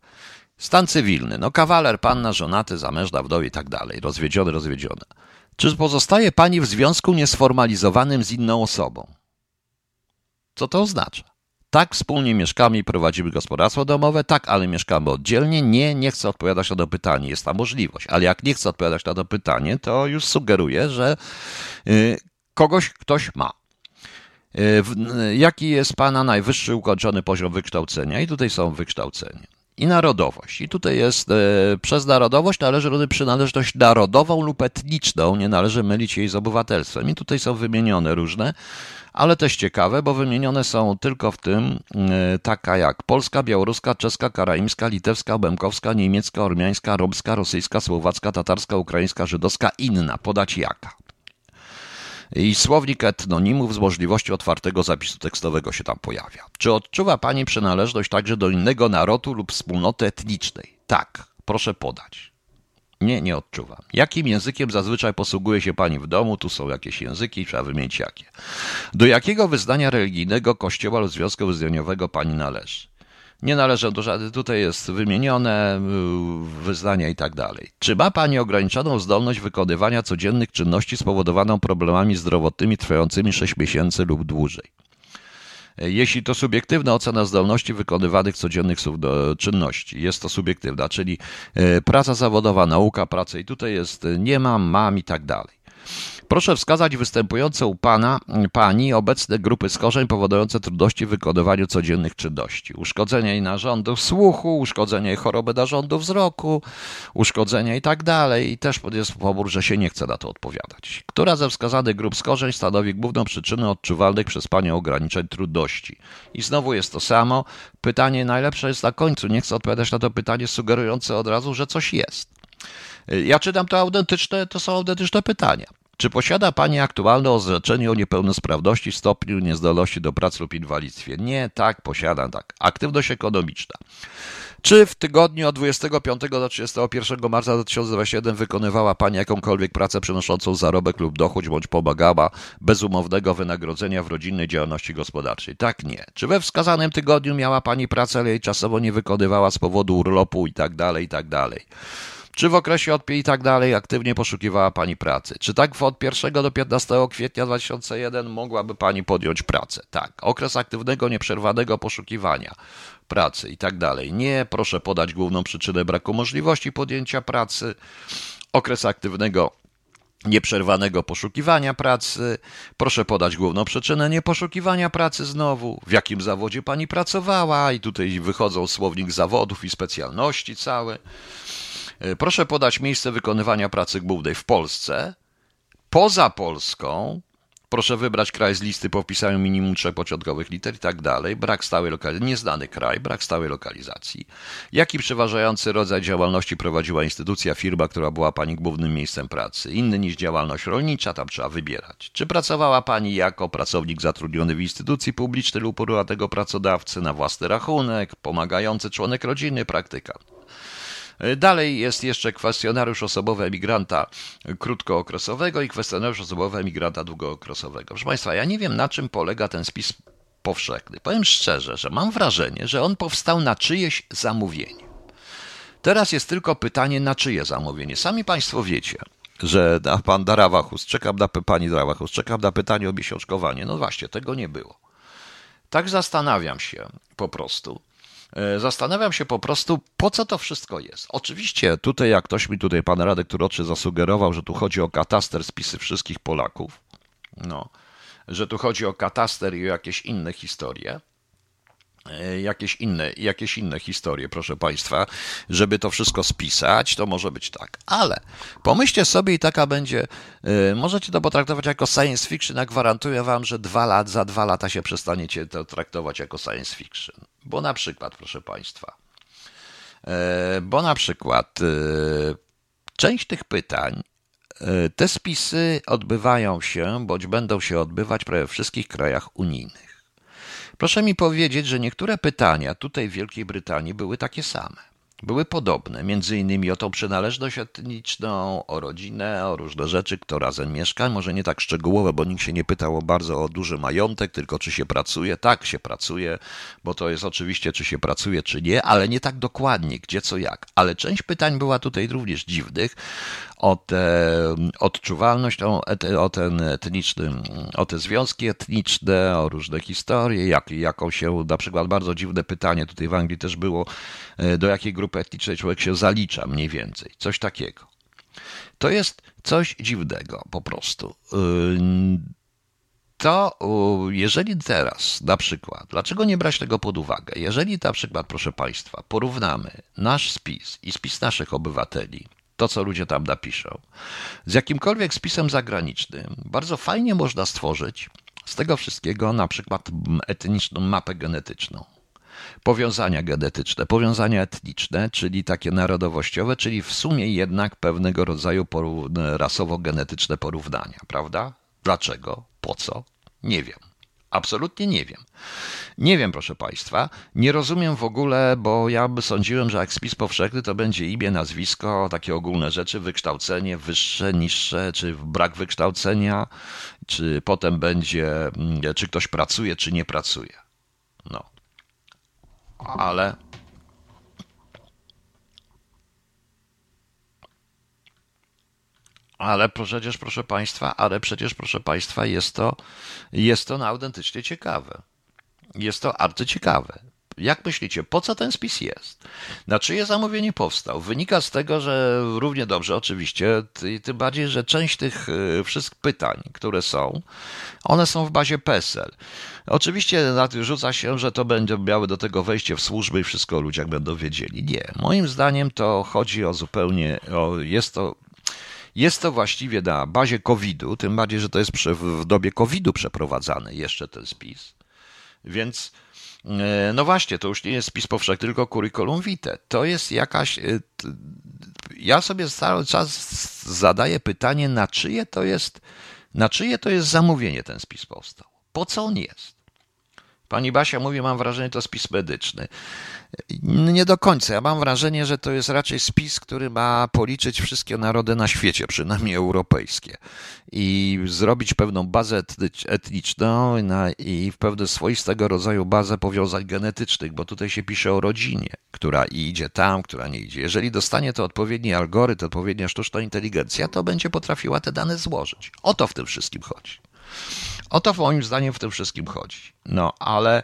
stan cywilny, no kawaler, panna, żonaty, zamężna, wdowie i tak dalej, rozwiedziony, rozwiedziona. Czy pozostaje Pani w związku niesformalizowanym z inną osobą? Co to oznacza? Tak, wspólnie mieszkamy i prowadzimy gospodarstwo domowe, tak, ale mieszkamy oddzielnie. Nie, nie chcę odpowiadać na to pytanie, jest ta możliwość. Ale jak nie chcę odpowiadać na to pytanie, to już sugeruję, że y, kogoś ktoś ma. Y, jaki jest Pana najwyższy ukończony poziom wykształcenia? I tutaj są wykształcenia. I narodowość. I tutaj jest przez narodowość należy przynależność narodową lub etniczną, nie należy mylić jej z obywatelstwem. I tutaj są wymienione różne ale też ciekawe, bo wymienione są tylko w tym e, taka jak polska, białoruska, czeska, karaimska, litewska, bękowska, niemiecka, ormiańska, romska, rosyjska, słowacka, tatarska, ukraińska, żydowska, inna, podać jaka. I słownik etnonimów z możliwością otwartego zapisu tekstowego się tam pojawia. Czy odczuwa Pani przynależność także do innego narodu lub wspólnoty etnicznej? Tak, proszę podać. Nie, nie odczuwam. Jakim językiem zazwyczaj posługuje się pani w domu? Tu są jakieś języki, trzeba wymienić jakie. Do jakiego wyznania religijnego kościoła lub związku wyznaniowego pani należy? Nie należę do żadnych, tutaj jest wymienione y, wyznania i tak dalej. Czy ma Pani ograniczoną zdolność wykonywania codziennych czynności spowodowaną problemami zdrowotnymi trwającymi 6 miesięcy lub dłużej? Jeśli to subiektywna ocena zdolności wykonywanych codziennych czynności, jest to subiektywna, czyli e, praca zawodowa, nauka, praca i tutaj jest e, nie mam, mam i tak dalej. Proszę wskazać występujące u Pana, Pani obecne grupy schorzeń powodujące trudności w wykonywaniu codziennych czynności. Uszkodzenia i narządów słuchu, uszkodzenia i choroby narządu wzroku, uszkodzenia i tak dalej. I też jest pobór, że się nie chce na to odpowiadać. Która ze wskazanych grup schorzeń stanowi główną przyczynę odczuwalnych przez Panią ograniczeń trudności? I znowu jest to samo. Pytanie najlepsze jest na końcu. Nie chcę odpowiadać na to pytanie sugerujące od razu, że coś jest. Ja czytam to autentyczne, to są autentyczne pytania. Czy posiada Pani aktualne orzeczenie o niepełnosprawności, stopniu niezdolności do pracy lub inwalidztwie? Nie, tak, posiadam, tak. Aktywność ekonomiczna. Czy w tygodniu od 25 do 31 marca 2021 wykonywała Pani jakąkolwiek pracę przynoszącą zarobek lub dochód, bądź pomagała bez umownego wynagrodzenia w rodzinnej działalności gospodarczej? Tak, nie. Czy we wskazanym tygodniu miała Pani pracę, ale jej czasowo nie wykonywała z powodu urlopu i tak Czy w okresie od i tak dalej aktywnie poszukiwała Pani pracy? Czy tak od 1 do 15 kwietnia 2001 mogłaby Pani podjąć pracę? Tak. Okres aktywnego, nieprzerwanego poszukiwania pracy i tak dalej. Nie, proszę podać główną przyczynę braku możliwości podjęcia pracy. Okres aktywnego nieprzerwanego poszukiwania pracy. Proszę podać główną przyczynę nieposzukiwania pracy znowu. W jakim zawodzie pani pracowała? I tutaj wychodzą słownik zawodów i specjalności całe. E, proszę podać miejsce wykonywania pracy głównej w Polsce, poza Polską. Proszę wybrać kraj z listy po wpisaniu minimum trzech początkowych liter i tak dalej. Brak stałej lokalizacji, nieznany kraj, brak stałej lokalizacji. Jaki przeważający rodzaj działalności prowadziła instytucja, firma, która była Pani głównym miejscem pracy? Inny niż działalność rolnicza, tam trzeba wybierać. Czy pracowała Pani jako pracownik zatrudniony w instytucji publicznej lub tego pracodawcy na własny rachunek, pomagający członek rodziny, praktyka? Dalej jest jeszcze kwestionariusz osobowy emigranta krótkookresowego i kwestionariusz osobowy emigranta długookresowego. Proszę Państwa, ja nie wiem na czym polega ten spis powszechny. Powiem szczerze, że mam wrażenie, że on powstał na czyjeś zamówienie. Teraz jest tylko pytanie, na czyje zamówienie. Sami Państwo wiecie, że pan Darawachus, czekam na pani Darawachus, czekam na pytanie o miesiączkowanie. No właśnie, tego nie było. Tak zastanawiam się po prostu, E, zastanawiam się po prostu, po co to wszystko jest. Oczywiście tutaj, jak ktoś mi tutaj, pan Radek Turoczy zasugerował, że tu chodzi o kataster spisy wszystkich Polaków, no, że tu chodzi o kataster i o jakieś inne historie, E, jakieś inne, jakieś inne historie, proszę Państwa, żeby to wszystko spisać, to może być tak. Ale pomyślcie sobie i taka będzie, e, możecie to potraktować jako science fiction, a gwarantuję Wam, że dwa lat, za dwa lata się przestaniecie to traktować jako science fiction. Bo na przykład, proszę Państwa, e, bo na przykład część tych pytań te spisy odbywają się, bądź będą się odbywać prawie w wszystkich krajach unijnych. Proszę mi powiedzieć, że niektóre pytania tutaj w Wielkiej Brytanii były takie same. Były podobne, między innymi o tą przynależność etniczną, o rodzinę, o różne rzeczy, kto razem mieszka. Może nie tak szczegółowe, bo nikt się nie pytał bardzo o duży majątek, tylko czy się pracuje. Tak, się pracuje, bo to jest oczywiście, czy się pracuje, czy nie, ale nie tak dokładnie, gdzie, co, jak. Ale część pytań była tutaj również dziwnych, o tę odczuwalność, o, o ten etniczny, o te związki etniczne, o różne historie, jak, jaką się, na przykład bardzo dziwne pytanie tutaj w Anglii też było, e, do jakiej grupy etnicznej człowiek się zalicza mniej więcej, coś takiego. To jest coś dziwnego po prostu. Y, to jeżeli teraz na przykład, dlaczego nie brać tego pod uwagę? Jeżeli na przykład, proszę Państwa, porównamy nasz spis i spis naszych obywateli, to, co ludzie tam napiszą. Z jakimkolwiek spisem zagranicznym bardzo fajnie można stworzyć z tego wszystkiego na przykład etniczną mapę genetyczną. Powiązania genetyczne, powiązania etniczne, czyli takie narodowościowe, czyli w sumie jednak pewnego rodzaju rasowo-genetyczne porównania, prawda? Dlaczego? Po co? Nie wiem. Absolutnie nie wiem. Nie wiem, proszę Państwa. Nie rozumiem w ogóle, bo ja by sądziłem, że jak spis powszechny to będzie imię, nazwisko, takie ogólne rzeczy, wykształcenie wyższe, niższe, czy brak wykształcenia, czy potem będzie, mm, czy ktoś pracuje, czy nie pracuje. No. Ale Ale przecież, proszę Państwa, ale przecież, proszę Państwa, jest to, jest to autentycznie ciekawe. Jest to arcyciekawe. Jak myślicie, po co ten spis jest? Na czyje zamówienie powstał? Wynika z tego, że równie dobrze oczywiście, tym bardziej, że część tych y, wszystkich pytań, które są, one są w bazie PESEL. Oczywiście rzuca się, że to będzie miały do tego wejście w służby i wszystko o ludziach będą wiedzieli. Nie. Moim zdaniem to chodzi o zupełnie, o, jest to jest to właściwie na bazie COVID-u, tym bardziej, że to jest w dobie COVID-u przeprowadzany jeszcze ten spis. Więc e, no właśnie, to już nie jest spis powszechny, tylko curriculum vitae. To jest jakaś, e, ja sobie cały czas zadaję pytanie, na czyje to jest, na czyje to jest zamówienie ten spis powstał? Po co on jest? Pani Basia mówi, mam wrażenie, to spis medyczny. Nie do końca. Ja mam wrażenie, że to jest raczej spis, który ma policzyć wszystkie narody na świecie, przynajmniej europejskie, i zrobić pewną bazę etniczną i w pewne swoistego rodzaju bazę powiązań genetycznych, bo tutaj się pisze o rodzinie, która idzie tam, która nie idzie. Jeżeli dostanie to odpowiedni algorytm, odpowiednia sztuczna inteligencja, to będzie potrafiła te dane złożyć. O to w tym wszystkim chodzi. O to moim zdaniem w tym wszystkim chodzi. No, ale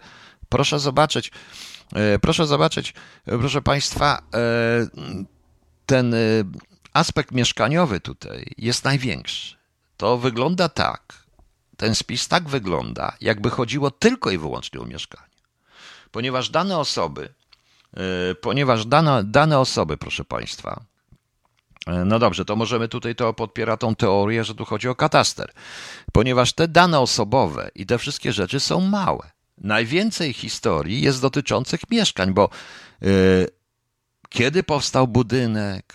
proszę zobaczyć, e, proszę zobaczyć, e, proszę Państwa, e, ten aspekt mieszkaniowy tutaj jest największy. To wygląda tak, ten spis tak wygląda, jakby chodziło tylko i wyłącznie o mieszkanie. Ponieważ dane osoby, ponieważ dane, dane osoby, proszę Państwa, no dobrze, to możemy tutaj to podpiera tą teorię, że tu chodzi o kataster, ponieważ te dane osobowe i te wszystkie rzeczy są małe. Najwięcej historii jest dotyczących mieszkań, bo yy, kiedy powstał budynek,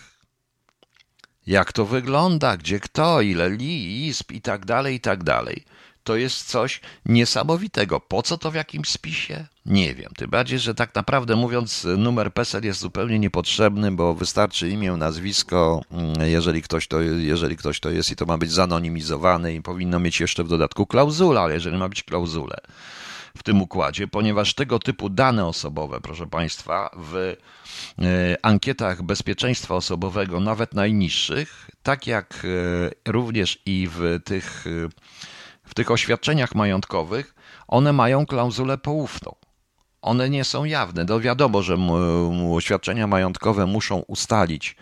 jak to wygląda, gdzie kto, ile li, izb i tak dalej, i tak dalej to jest coś niesamowitego. Po co to w jakimś spisie? Nie wiem. Tym bardziej, że tak naprawdę mówiąc, numer PESEL jest zupełnie niepotrzebny, bo wystarczy imię, nazwisko, mm, jeżeli ktoś to, jeżeli ktoś to jest i to ma być zanonimizowane i powinno mieć jeszcze w dodatku klauzulę, ale jeżeli ma być klauzulę w tym układzie, ponieważ tego typu dane osobowe, proszę Państwa, w e, ankietach bezpieczeństwa osobowego, nawet najniższych, tak jak e, również i w tych e, w tych oświadczeniach majątkowych one mają klauzulę poufną. One nie są jawne. To wiadomo, że oświadczenia majątkowe muszą ustalić,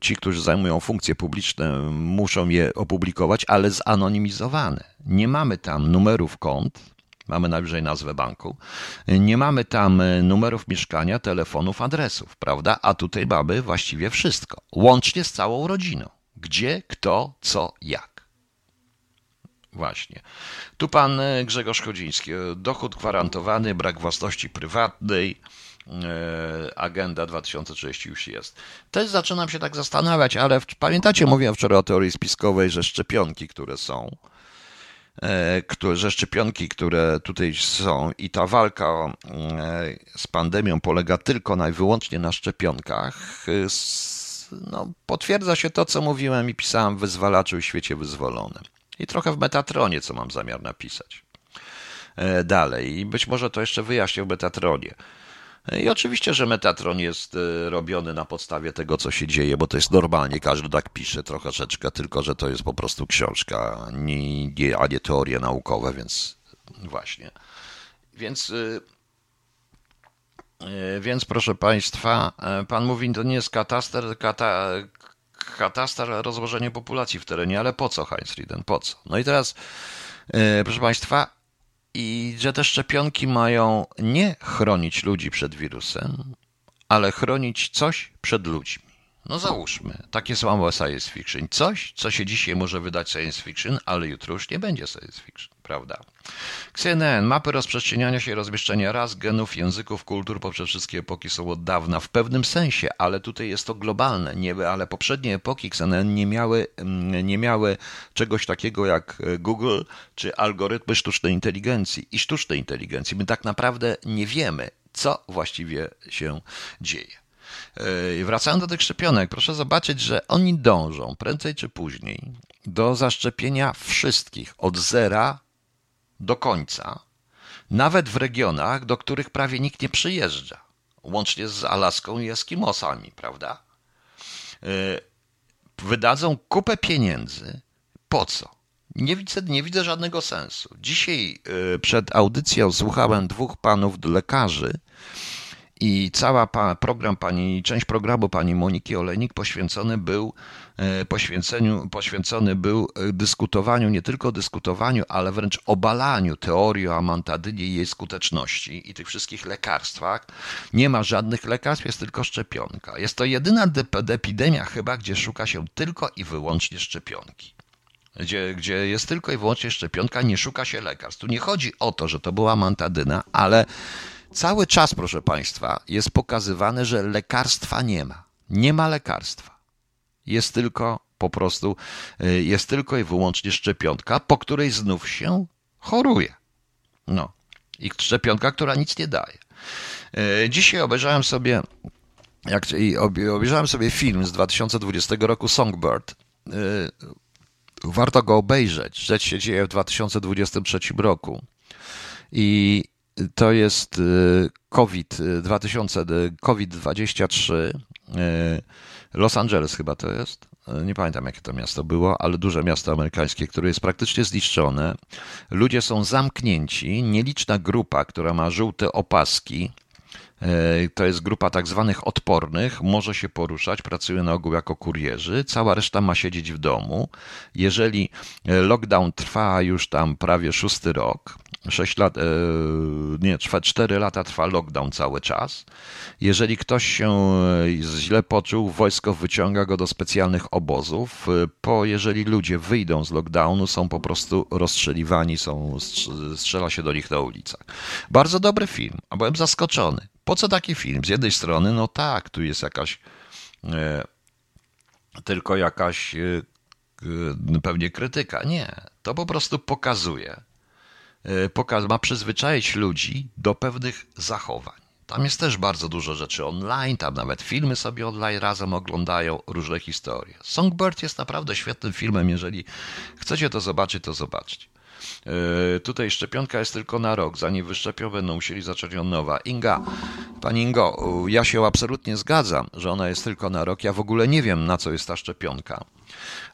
ci, którzy zajmują funkcje publiczne, muszą je opublikować, ale zanonimizowane. Nie mamy tam numerów kont, mamy najwyżej nazwę banku, nie mamy tam numerów mieszkania, telefonów, adresów, prawda? A tutaj mamy właściwie wszystko, łącznie z całą rodziną. Gdzie, kto, co, jak. Właśnie. Tu pan e, Grzegorz Chodziński. E, dochód gwarantowany, brak własności prywatnej. E, agenda 2030 już jest. Też zaczynam się tak zastanawiać, ale w, pamiętacie, mówiłem wczoraj o teorii spiskowej, że szczepionki, które są, które, że szczepionki, które tutaj są i ta walka z pandemią polega tylko na wyłącznie na szczepionkach, no, potwierdza się to, co mówiłem i pisałem w Wyzwalaczu Świecie Wyzwolonym i trochę w Metatronie, co mam zamiar napisać e, dalej. I być może to jeszcze wyjaśnię w Metatronie. I oczywiście, że Metatron jest e, robiony na podstawie tego, co się dzieje, bo to jest normalnie, każdy tak pisze troszeczkę, tylko że to jest po prostu książka, nie, a nie teorie naukowe, więc właśnie. Więc, e, więc proszę Państwa, Pan mówi, to nie jest kataster, kata, katastar rozłożenie populacji w terenie, ale po co Heinz Rieden, po co? No i teraz, e, proszę Państwa, i że te szczepionki mają nie chronić ludzi przed wirusem, ale chronić coś przed ludźmi. No załóżmy, takie słowo science fiction. Coś, co się dzisiaj może wydać science fiction, ale jutro już nie będzie science fiction, prawda? CNN, mapy rozprzestrzeniania się i rozmieszczenia ras, genów, języków, kultur poprzez wszystkie epoki są od dawna w pewnym sensie, ale tutaj jest to globalne, nie, ale poprzednie epoki CNN nie miały, mm, nie miały czegoś takiego jak e, Google czy algorytmy sztucznej inteligencji i sztucznej inteligencji. My tak naprawdę nie wiemy, co właściwie się dzieje. E, wracając do tych szczepionek, proszę zobaczyć, że oni dążą prędzej czy później do zaszczepienia wszystkich od zera do końca, nawet w regionach, do których prawie nikt nie przyjeżdża, łącznie z Alaską i Eskimosami, prawda? E, wydadzą kupę pieniędzy. Po co? Nie widzę, nie widzę żadnego sensu. Dzisiaj e, przed audycją słuchałem dwóch panów lekarzy, i cała pa, program pani, część programu pani Moniki Olejnik poświęcony był e, poświęceniu, poświęcony był e, dyskutowaniu, nie tylko dyskutowaniu, ale wręcz obalaniu teorii o amantadynie i jej skuteczności i tych wszystkich lekarstwach. Nie ma żadnych lekarstw, jest tylko szczepionka. Jest to jedyna epidemia chyba, gdzie szuka się tylko i wyłącznie szczepionki gdzie, gdzie jest tylko i wyłącznie szczepionka, nie szuka się lekarstw. Tu nie chodzi o to, że to była mantadyna, ale Cały czas, proszę Państwa, jest pokazywane, że lekarstwa nie ma. Nie ma lekarstwa. Jest tylko po prostu, y, jest tylko i wyłącznie szczepionka, po której znów się choruje. No. I szczepionka, która nic nie daje. Y, dzisiaj obejrzałem sobie, jak, obejrzałem sobie film z 2020 roku Songbird. Y, warto go obejrzeć. Rzecz się dzieje w 2023 roku. I to jest COVID 2000, COVID-23. Los Angeles chyba to jest. Nie pamiętam, jakie to miasto było, ale duże miasto amerykańskie, które jest praktycznie zniszczone. Ludzie są zamknięci. Nieliczna grupa, która ma żółte opaski, to jest grupa tak zwanych odpornych, może się poruszać, pracuje na ogół jako kurierzy, cała reszta ma siedzieć w domu. Jeżeli lockdown trwa już tam prawie szósty rok, 6 lat, e, nie, 4 lata trwa lockdown cały czas. Jeżeli ktoś się e, źle poczuł, wojsko wyciąga go do specjalnych obozów. E, po, jeżeli ludzie wyjdą z lockdownu, są po prostu rozstrzeliwani, są, strzela się do nich na ulicach. Bardzo dobry film, a byłem zaskoczony. Po co taki film? Z jednej strony, no tak, tu jest jakaś e, tylko jakaś e, pewnie krytyka. Nie, to po prostu pokazuje, E, ma przyzwyczaić ludzi do pewnych zachowań. Tam jest też bardzo dużo rzeczy online, tam nawet filmy sobie online razem oglądają, różne historie. Songbird jest naprawdę świetnym filmem, jeżeli chcecie to zobaczyć, to zobaczcie. Yy, tutaj szczepionka jest tylko na rok, zanim wyszczepią, będą musieli zacząć od nowa. Inga, pani Ingo, ja się absolutnie zgadzam, że ona jest tylko na rok. Ja w ogóle nie wiem, na co jest ta szczepionka.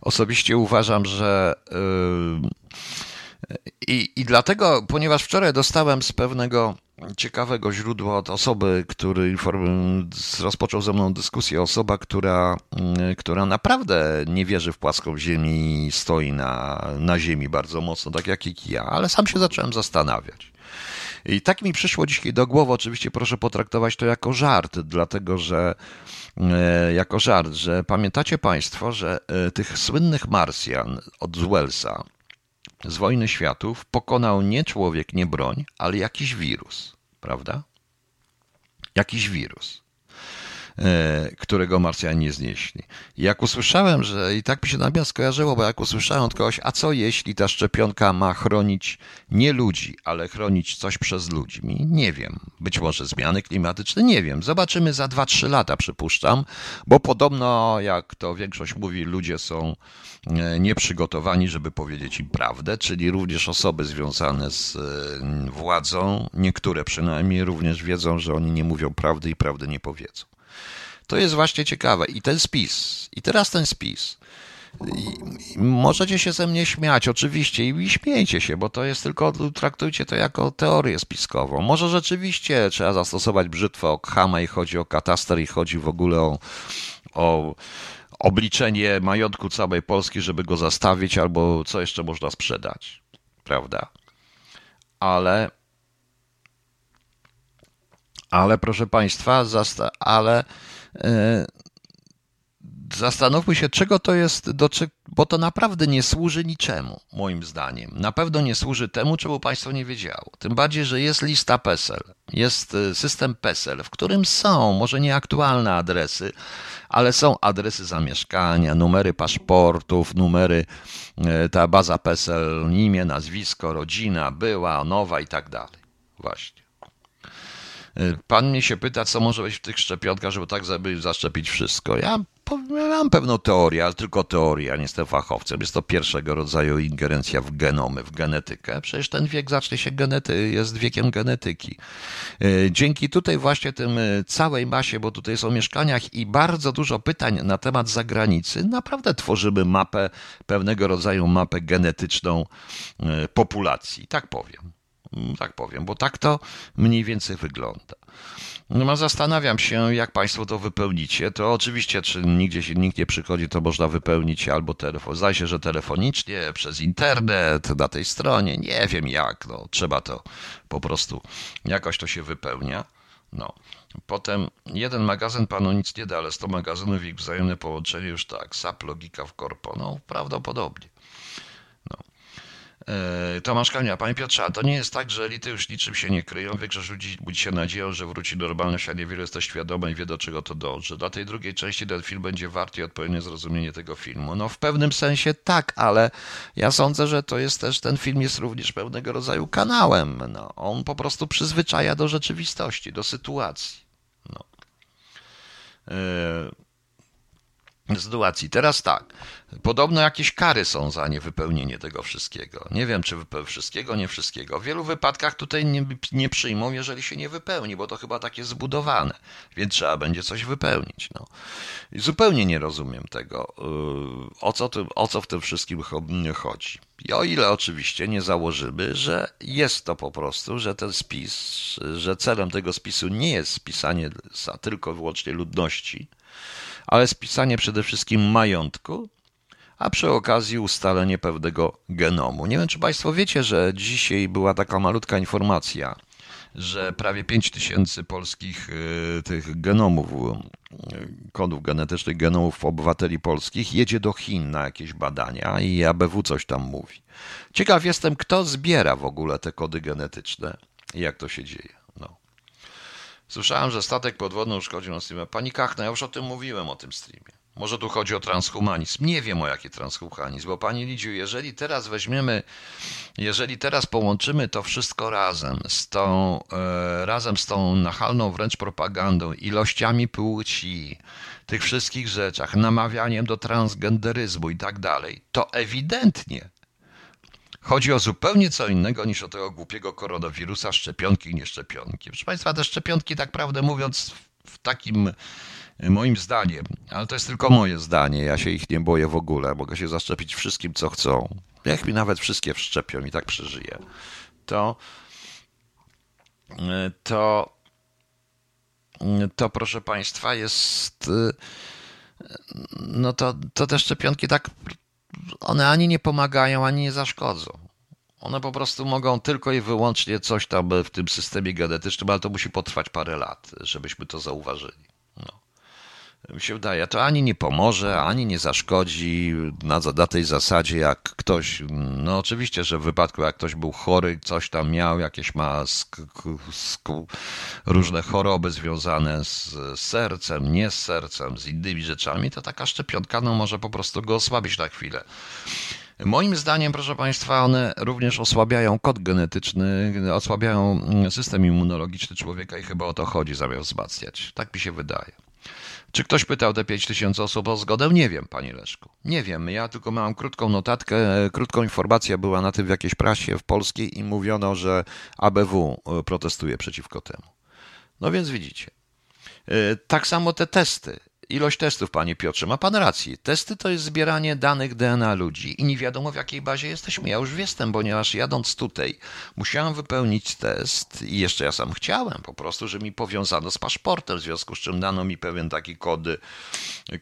Osobiście uważam, że. Yy, i, I dlatego, ponieważ wczoraj dostałem z pewnego ciekawego źródła od osoby, który rozpoczął ze mną dyskusję, osoba, która, mm, która naprawdę nie wierzy w płaską ziemię i stoi na, na ziemi bardzo mocno, tak jak i ja, ale sam się zacząłem zastanawiać. I tak mi przyszło dzisiaj do głowy, oczywiście proszę potraktować to jako żart, dlatego że e, jako żart, że pamiętacie Państwo, że e, tych słynnych Marsjan od Wellsa, z wojny światów pokonał nie człowiek, nie broń, ale jakiś wirus, prawda? Jakiś wirus, którego Marsjanie nie znieśli. Jak usłyszałem, że i tak mi się natomiast skojarzyło, bo jak usłyszałem od kogoś, a co jeśli ta szczepionka ma chronić nie ludzi, ale chronić coś przez ludzi? Nie wiem. Być może zmiany klimatyczne, nie wiem. Zobaczymy za 2-3 lata, przypuszczam, bo podobno, jak to większość mówi, ludzie są E, nieprzygotowani, żeby powiedzieć im prawdę, czyli również osoby związane z e, władzą, niektóre przynajmniej również wiedzą, że oni nie mówią prawdy i prawdy nie powiedzą. To jest właśnie ciekawe. I ten spis, i teraz ten spis. I możecie się ze mnie śmiać, oczywiście, i śmiejcie się, bo to jest tylko, traktujcie to jako teorię spiskową. Może rzeczywiście trzeba zastosować brzytwę Okhama i chodzi o kataster i chodzi w ogóle o, o obliczenie majątku całej Polski, żeby go zastawić, albo co jeszcze można sprzedać, prawda? Ale, ale proszę Państwa, ale zastanówmy się, czego to jest, do, bo to naprawdę nie służy niczemu, moim zdaniem. Na pewno nie służy temu, czemu państwo nie wiedziało. Tym bardziej, że jest lista PESEL, jest y, system PESEL, w którym są może nieaktualne adresy, ale są adresy zamieszkania, numery paszportów, numery, y, ta baza PESEL, imię, nazwisko, rodzina, była, nowa i tak dalej. Właśnie. Pan mnie się pyta, co może być w tych szczepionkach, żeby tak zaszczepić wszystko. Ja mam pewną teorię, ale tylko teorię, ja nie jestem fachowcem. Jest to pierwszego rodzaju ingerencja w genomy, w genetykę. Przecież ten wiek zacznie się genety, jest wiekiem genetyki. Y, dzięki tutaj właśnie tym y, całej masie, bo tutaj są mieszkaniach i bardzo dużo pytań na temat zagranicy, naprawdę tworzymy mapę, pewnego rodzaju mapę genetyczną populacji. Tak powiem. Mm, tak powiem, bo tak to mniej więcej wygląda. No, zastanawiam się, jak Państwo to wypełnicie. To oczywiście, czy nigdzie się nikt nie przychodzi, to można wypełnić albo telefon. Zdaje się, że telefonicznie, przez internet, na tej stronie. Nie wiem jak, no, trzeba to po prostu, jakoś to się wypełnia. No. Potem jeden magazyn panu nic nie da, ale 100 magazynów i wzajemne połączenie już tak. SAP, logika w korpo. No, prawdopodobnie. E, Tomasz Kania, panie Piotrze, a to nie jest tak, że elity już niczym się nie kryją. Większość ludzi budzi się nadzieją, że wróci normalność, a niewiele jest to świadome i wie do czego to dąży. Dla tej drugiej części ten film będzie warty i odpowiednie zrozumienie tego filmu. No w pewnym sensie tak, ale ja sądzę, że to jest też, ten film jest również pewnego rodzaju kanałem. No, on po prostu przyzwyczaja do rzeczywistości, do sytuacji. No. E, sytuacji. Teraz tak. Podobno jakieś kary są za niewypełnienie tego wszystkiego. Nie wiem, czy wszystkiego, nie wszystkiego. W wielu wypadkach tutaj nie, nie przyjmą, jeżeli się nie wypełni, bo to chyba tak jest zbudowane, więc trzeba będzie coś wypełnić. No. I zupełnie nie rozumiem tego, yy, o co, o co w tym wszystkim chodzi. I o ile oczywiście nie założymy, że jest to po prostu, że ten spis, że celem tego spisu nie jest spisanie tylko wyłącznie ludności, ale spisanie przede wszystkim majątku, a przy okazji ustalenie pewnego genomu. Nie wiem, czy Państwo wiecie, że dzisiaj była taka malutka informacja, że prawie 5 tysięcy polskich y, tych genomów, y, kodów genetycznych, genomów obywateli polskich jedzie do Chin na jakieś badania i ABW coś tam mówi. Ciekaw jestem, kto zbiera w ogóle te kody genetyczne i jak to się dzieje. Słyszałem, że statek podwodny uszkodził na streamie. Pani Kachna, ja już o tym mówiłem, o tym streamie. Może tu chodzi o transhumanizm. Nie wiem o jaki transhumanizm, bo pani Lidziu, jeżeli teraz weźmiemy, jeżeli teraz połączymy to wszystko razem z tą, e, razem z tą nachalną wręcz propagandą, ilościami płci, tych wszystkich rzeczach, namawianiem do transgenderyzmu i tak dalej, to ewidentnie Chodzi o zupełnie co innego niż o tego głupiego koronawirusa, szczepionki i nieszczepionki. Proszę Państwa, te szczepionki, tak prawdę mówiąc, w takim moim zdaniem, ale to jest tylko moje zdanie, ja się ich nie boję w ogóle, mogę się zaszczepić wszystkim, co chcą. Jak mi nawet wszystkie wszczepią i tak przeżyję, to to to proszę Państwa jest no to, to te szczepionki tak one ani nie pomagają, ani nie zaszkodzą. One po prostu mogą tylko i wyłącznie coś tam w tym systemie genetycznym, ale to musi potrwać parę lat, żebyśmy to zauważyli. Mi się wydaje, to ani nie pomoże, ani nie zaszkodzi na, na tej zasadzie, jak ktoś, no oczywiście, że w wypadku jak ktoś był chory, coś tam miał, jakieś ma sk, sk, różne choroby związane z sercem, nie z sercem, z innymi rzeczami, to taka szczepionka no, może po prostu go osłabić na chwilę. Moim zdaniem, proszę Państwa, one również osłabiają kod genetyczny, osłabiają system immunologiczny człowieka i chyba o to chodzi, zamiast wzmacniać. Tak mi się wydaje. Czy ktoś pytał te 5 tysięcy osób o zgodę? Nie wiem, panie Leszku. Nie wiem. Ja tylko miałem krótką notatkę, krótką informację była na tym w jakiejś prasie w polskiej i mówiono, że ABW e, protestuje przeciwko temu. No więc widzicie. E, tak samo te testy. Ilość testów, panie Piotrze, ma pan rację. Testy to jest zbieranie danych DNA ludzi i nie wiadomo w jakiej bazie jesteśmy. Ja już jestem, ponieważ jadąc tutaj musiałem wypełnić test i jeszcze ja sam chciałem po prostu, że mi powiązano z paszportem, w związku z czym dano mi pewien taki kody,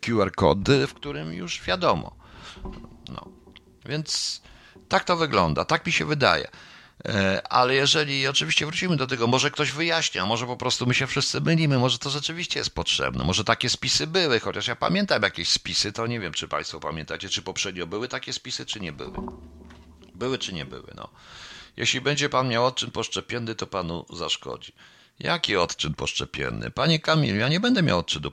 QR kody, w którym już wiadomo. No. Więc tak to wygląda, tak mi się wydaje. E, ale jeżeli oczywiście wrócimy do tego, może ktoś wyjaśnia, może po prostu my się wszyscy mylimy, może to rzeczywiście jest potrzebne, może takie spisy były, chociaż ja pamiętam jakieś spisy, to nie wiem, czy Państwo pamiętacie, czy poprzednio były takie spisy, czy nie były. Były, czy nie były, no. Jeśli będzie Pan miał odczyn poszczepienny, to Panu zaszkodzi. Jaki odczyn poszczepienny? Panie Kamil, ja nie będę miał odczynu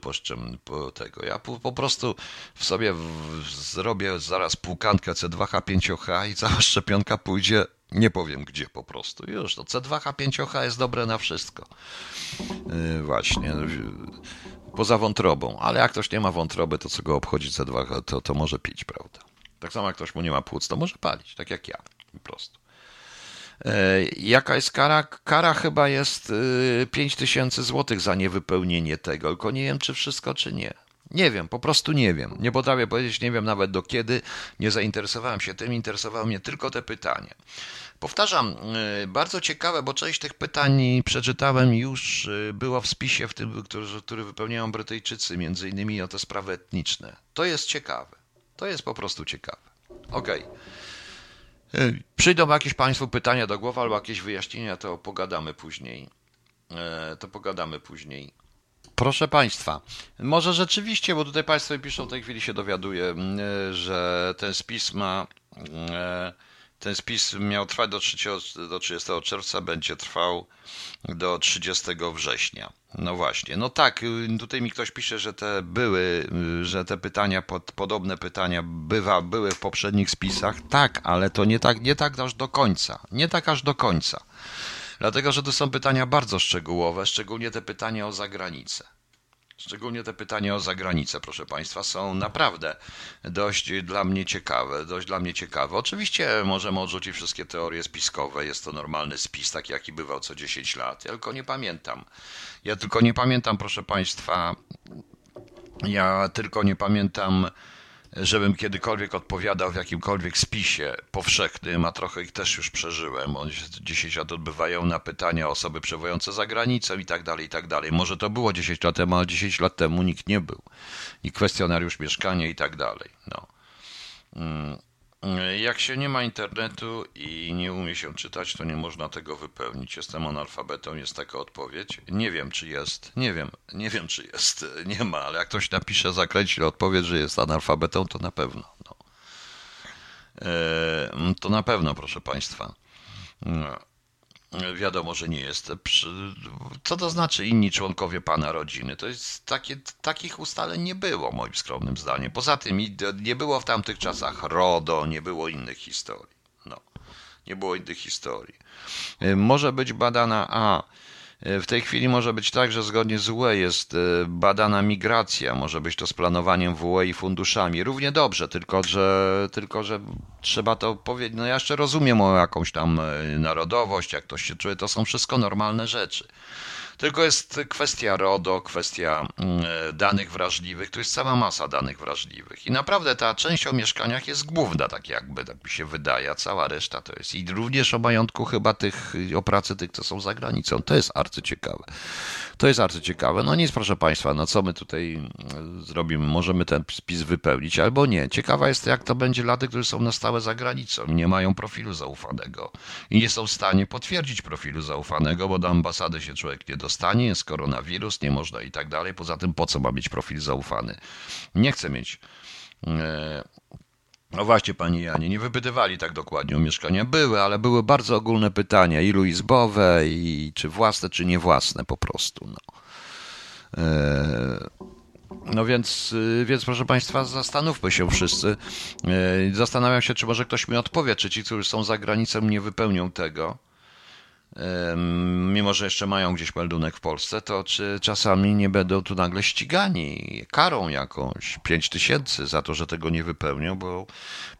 po tego. Ja po, po prostu w sobie w, zrobię zaraz płukankę C2H5H i cała szczepionka pójdzie nie powiem gdzie po prostu. Już to C2H5H jest dobre na wszystko. Yy, właśnie. Poza wątrobą. Ale jak ktoś nie ma wątroby, to co go obchodzi C2H, to, to może pić, prawda? Tak samo jak ktoś mu nie ma płuc, to może palić. Tak jak ja. Po prostu. Yy, jaka jest kara? Kara chyba jest 5000 yy, zł za niewypełnienie tego, tylko nie wiem, czy wszystko, czy nie. Nie wiem, po prostu nie wiem. Nie potrafię powiedzieć, nie wiem nawet do kiedy. Nie zainteresowałem się tym, interesowały mnie tylko te pytania. Powtarzam, y, bardzo ciekawe, bo część tych pytań przeczytałem już, y, było w spisie, w tym, który, który wypełniają Brytyjczycy, między innymi o te sprawy etniczne. To jest ciekawe. To jest po prostu ciekawe. Okej. Okay. Przyjdą jakieś Państwu pytania do głowy albo jakieś wyjaśnienia, to pogadamy później. E, to pogadamy później. Proszę Państwa, może rzeczywiście, bo tutaj Państwo piszą, w tej chwili się dowiaduję, że ten spis ma Ten spis miał trwać do 30, do 30 czerwca, będzie trwał do 30 września. No właśnie, no tak, y, tutaj mi ktoś pisze, że te były, y, że te pytania, pod, podobne pytania bywa, były w poprzednich spisach. Tak, ale to nie tak, nie tak aż do końca. Nie tak aż do końca. Dlatego, że to są pytania bardzo szczegółowe, szczególnie te pytania o zagranicę. Szczególnie te pytania o zagranicę, proszę Państwa, są naprawdę dość dla mnie ciekawe, dość dla mnie ciekawe. Oczywiście możemy odrzucić wszystkie teorie spiskowe, jest to normalny spis, taki jaki bywał co 10 lat. Ja tylko nie pamiętam. Ja tylko nie pamiętam, proszę Państwa, ja tylko nie pamiętam żebym kiedykolwiek odpowiadał w jakimkolwiek spisie powszechnym, a trochę ich też już przeżyłem. Oni się 10 lat odbywają na pytania osoby przebywające za granicą i tak dalej, i tak dalej. Może to było 10 lat temu, ale 10 lat temu nikt nie był. I kwestionariusz mieszkania i tak dalej. No. Mm. Jak się nie ma internetu i nie umie się czytać, to nie można tego wypełnić. Jestem analfabetą, jest taka odpowiedź. Nie wiem, czy jest. Nie wiem, nie wiem, czy jest. Nie ma, ale jak ktoś napisze, zakręci odpowiedź, że jest analfabetą, to na pewno. No. E, to na pewno, proszę Państwa. No. Wiadomo, że nie jest. Co to znaczy inni członkowie pana rodziny? To jest takie, takich ustaleń nie było, moim skromnym zdaniem. Poza tym nie było w tamtych czasach RODO, nie było innych historii. No, nie było innych historii. Y, może być badana A w tej chwili może być tak, że zgodnie z UE jest e, badana migracja, może być to z planowaniem w UE i funduszami. Równie dobrze, tylko że, tylko że trzeba to powiedzieć. No ja jeszcze rozumiem o jakąś tam e, narodowość, jak ktoś się czuje, to są wszystko normalne rzeczy. Tylko jest kwestia RODO, kwestia mm, e, danych wrażliwych, tu jest cała masa danych wrażliwych. I naprawdę ta część o mieszkaniach jest główna, tak jakby, tak mi się wydaje, a cała reszta to jest. I również o majątku chyba tych, o pracy tych, co są za granicą. To jest arcyciekawe. To jest arcyciekawe. No nic, proszę Państwa, no co my tutaj mm, zrobimy? Możemy ten spis wypełnić albo nie. Ciekawa jest, jak to będzie dla tych, którzy są na stałe za granicą nie mają profilu zaufanego i nie są w stanie potwierdzić profilu zaufanego, bo do ambasady się człowiek nie dostanie, jest koronawirus, nie można i tak dalej. Poza tym, po co ma mieć profil zaufany? Nie chcę mieć. E, no właśnie, Pani Janie, nie wypytywali tak dokładnie o mieszkania. Były, ale były bardzo ogólne pytania, ilu izbowe, i czy własne, czy nie własne po prostu. No, e, no więc, więc proszę Państwa, zastanówmy się wszyscy. E, zastanawiam się, czy może ktoś mi odpowie, czy ci, którzy są za granicą, nie wypełnią tego mimo że jeszcze mają gdzieś meldunek w Polsce, to czy czasami nie będą tu nagle ścigani karą jakąś, 5 tysięcy za to, że tego nie wypełnią, bo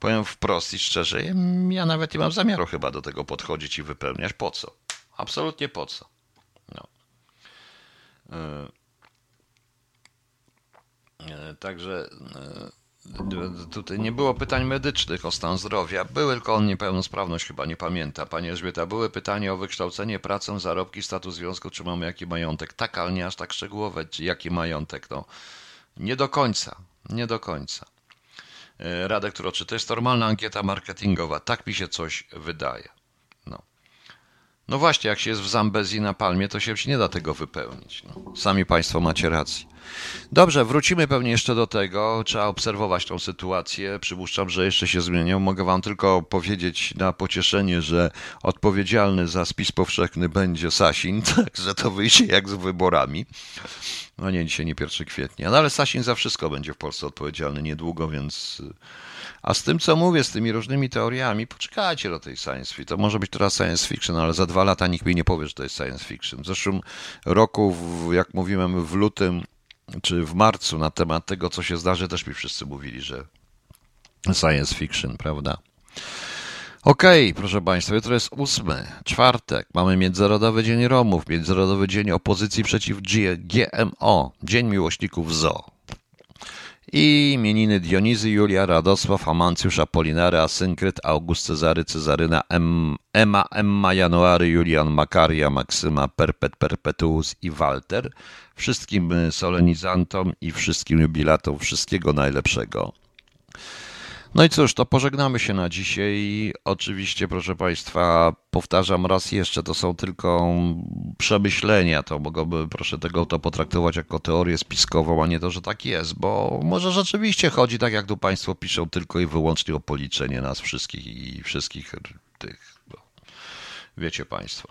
powiem wprost i szczerze, ja nawet nie mam zamiaru chyba do tego podchodzić i wypełniać. Po co? Absolutnie po co? No. E, e, także e, Tutaj nie było pytań medycznych o stan zdrowia. Były tylko o niepełnosprawność, chyba nie pamięta. Pani Elżbieta, były pytania o wykształcenie, pracę, zarobki, status związku, czy mamy jaki majątek. Tak, ale nie aż tak szczegółowe, jaki majątek. No, nie do końca, nie do końca. E, Radek Troczy, to jest normalna ankieta marketingowa. Tak mi się coś wydaje. No. No właśnie, jak się jest w Zambezji na Palmie, to się nie da tego wypełnić. No. Sami Państwo macie rację. Dobrze, wrócimy pewnie jeszcze do tego. Trzeba obserwować tą sytuację. Przypuszczam, że jeszcze się zmienią. Mogę Wam tylko powiedzieć na pocieszenie, że odpowiedzialny za spis powszechny będzie Sasin, także to wyjdzie jak z wyborami. No nie, dzisiaj nie 1 kwietnia, no ale Sasin za wszystko będzie w Polsce odpowiedzialny niedługo, więc a z tym, co mówię, z tymi różnymi teoriami, poczekajcie do tej science fiction. To może być teraz science fiction, ale za dwa lata nikt mi nie powie, że to jest science fiction. W zeszłym roku, jak mówiłem, w lutym czy w marcu na temat tego, co się zdarzy, też mi wszyscy mówili, że science fiction, prawda? Okej, okay, proszę Państwa, jutro jest ósmy, czwartek. Mamy Międzynarodowy Dzień Romów, Międzynarodowy Dzień Opozycji przeciw GMO, Dzień Miłośników Zoo. I imieniny Dionizy, Julia, Radosław, Amancjusz, Apolinary, Asynkryt, August, Cezary, Cezaryna, em, Emma, Emma, January, Julian, Makaria, Maksyma, Perpet, Perpetuus i Walter. Wszystkim solenizantom i wszystkim jubilatom wszystkiego najlepszego. No i cóż, to pożegnamy się na dzisiaj. Oczywiście, proszę Państwa, powtarzam raz jeszcze, to są tylko przemyślenia. To mogłoby, proszę tego, to potraktować jako teorię spiskową, a nie to, że tak jest, bo może rzeczywiście chodzi, tak jak tu Państwo piszą, tylko i wyłącznie o policzenie nas wszystkich i wszystkich tych. No. Wiecie Państwo.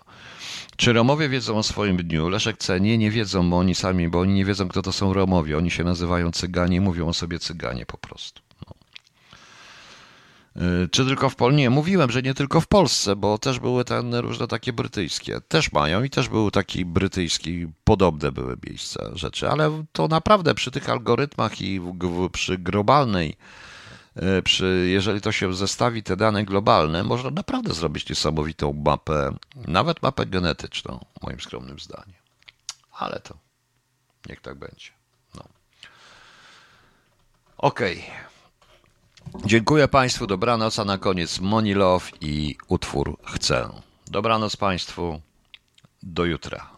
Czy Romowie wiedzą o swoim dniu? Leszek C. Nie, nie wiedzą, bo oni sami, bo oni nie wiedzą, kto to są Romowie. Oni się nazywają Cyganie, mówią o sobie Cyganie po prostu. Y, czy tylko w Polsce? Nie, mówiłem, że nie tylko w Polsce, bo też były te różne takie brytyjskie. Też mają i też były taki brytyjski, podobne były miejsca, rzeczy, ale to naprawdę przy tych algorytmach i w, w, przy globalnej E, przy, jeżeli to się zestawi te dane globalne, można naprawdę zrobić niesamowitą mapę, nawet mapę genetyczną, moim skromnym zdaniem. Ale to niech tak będzie. No. Okej. Okay. Dziękuję Państwu, dobranoc, a na koniec Monilove i utwór Chcę. Dobranoc Państwu, do jutra.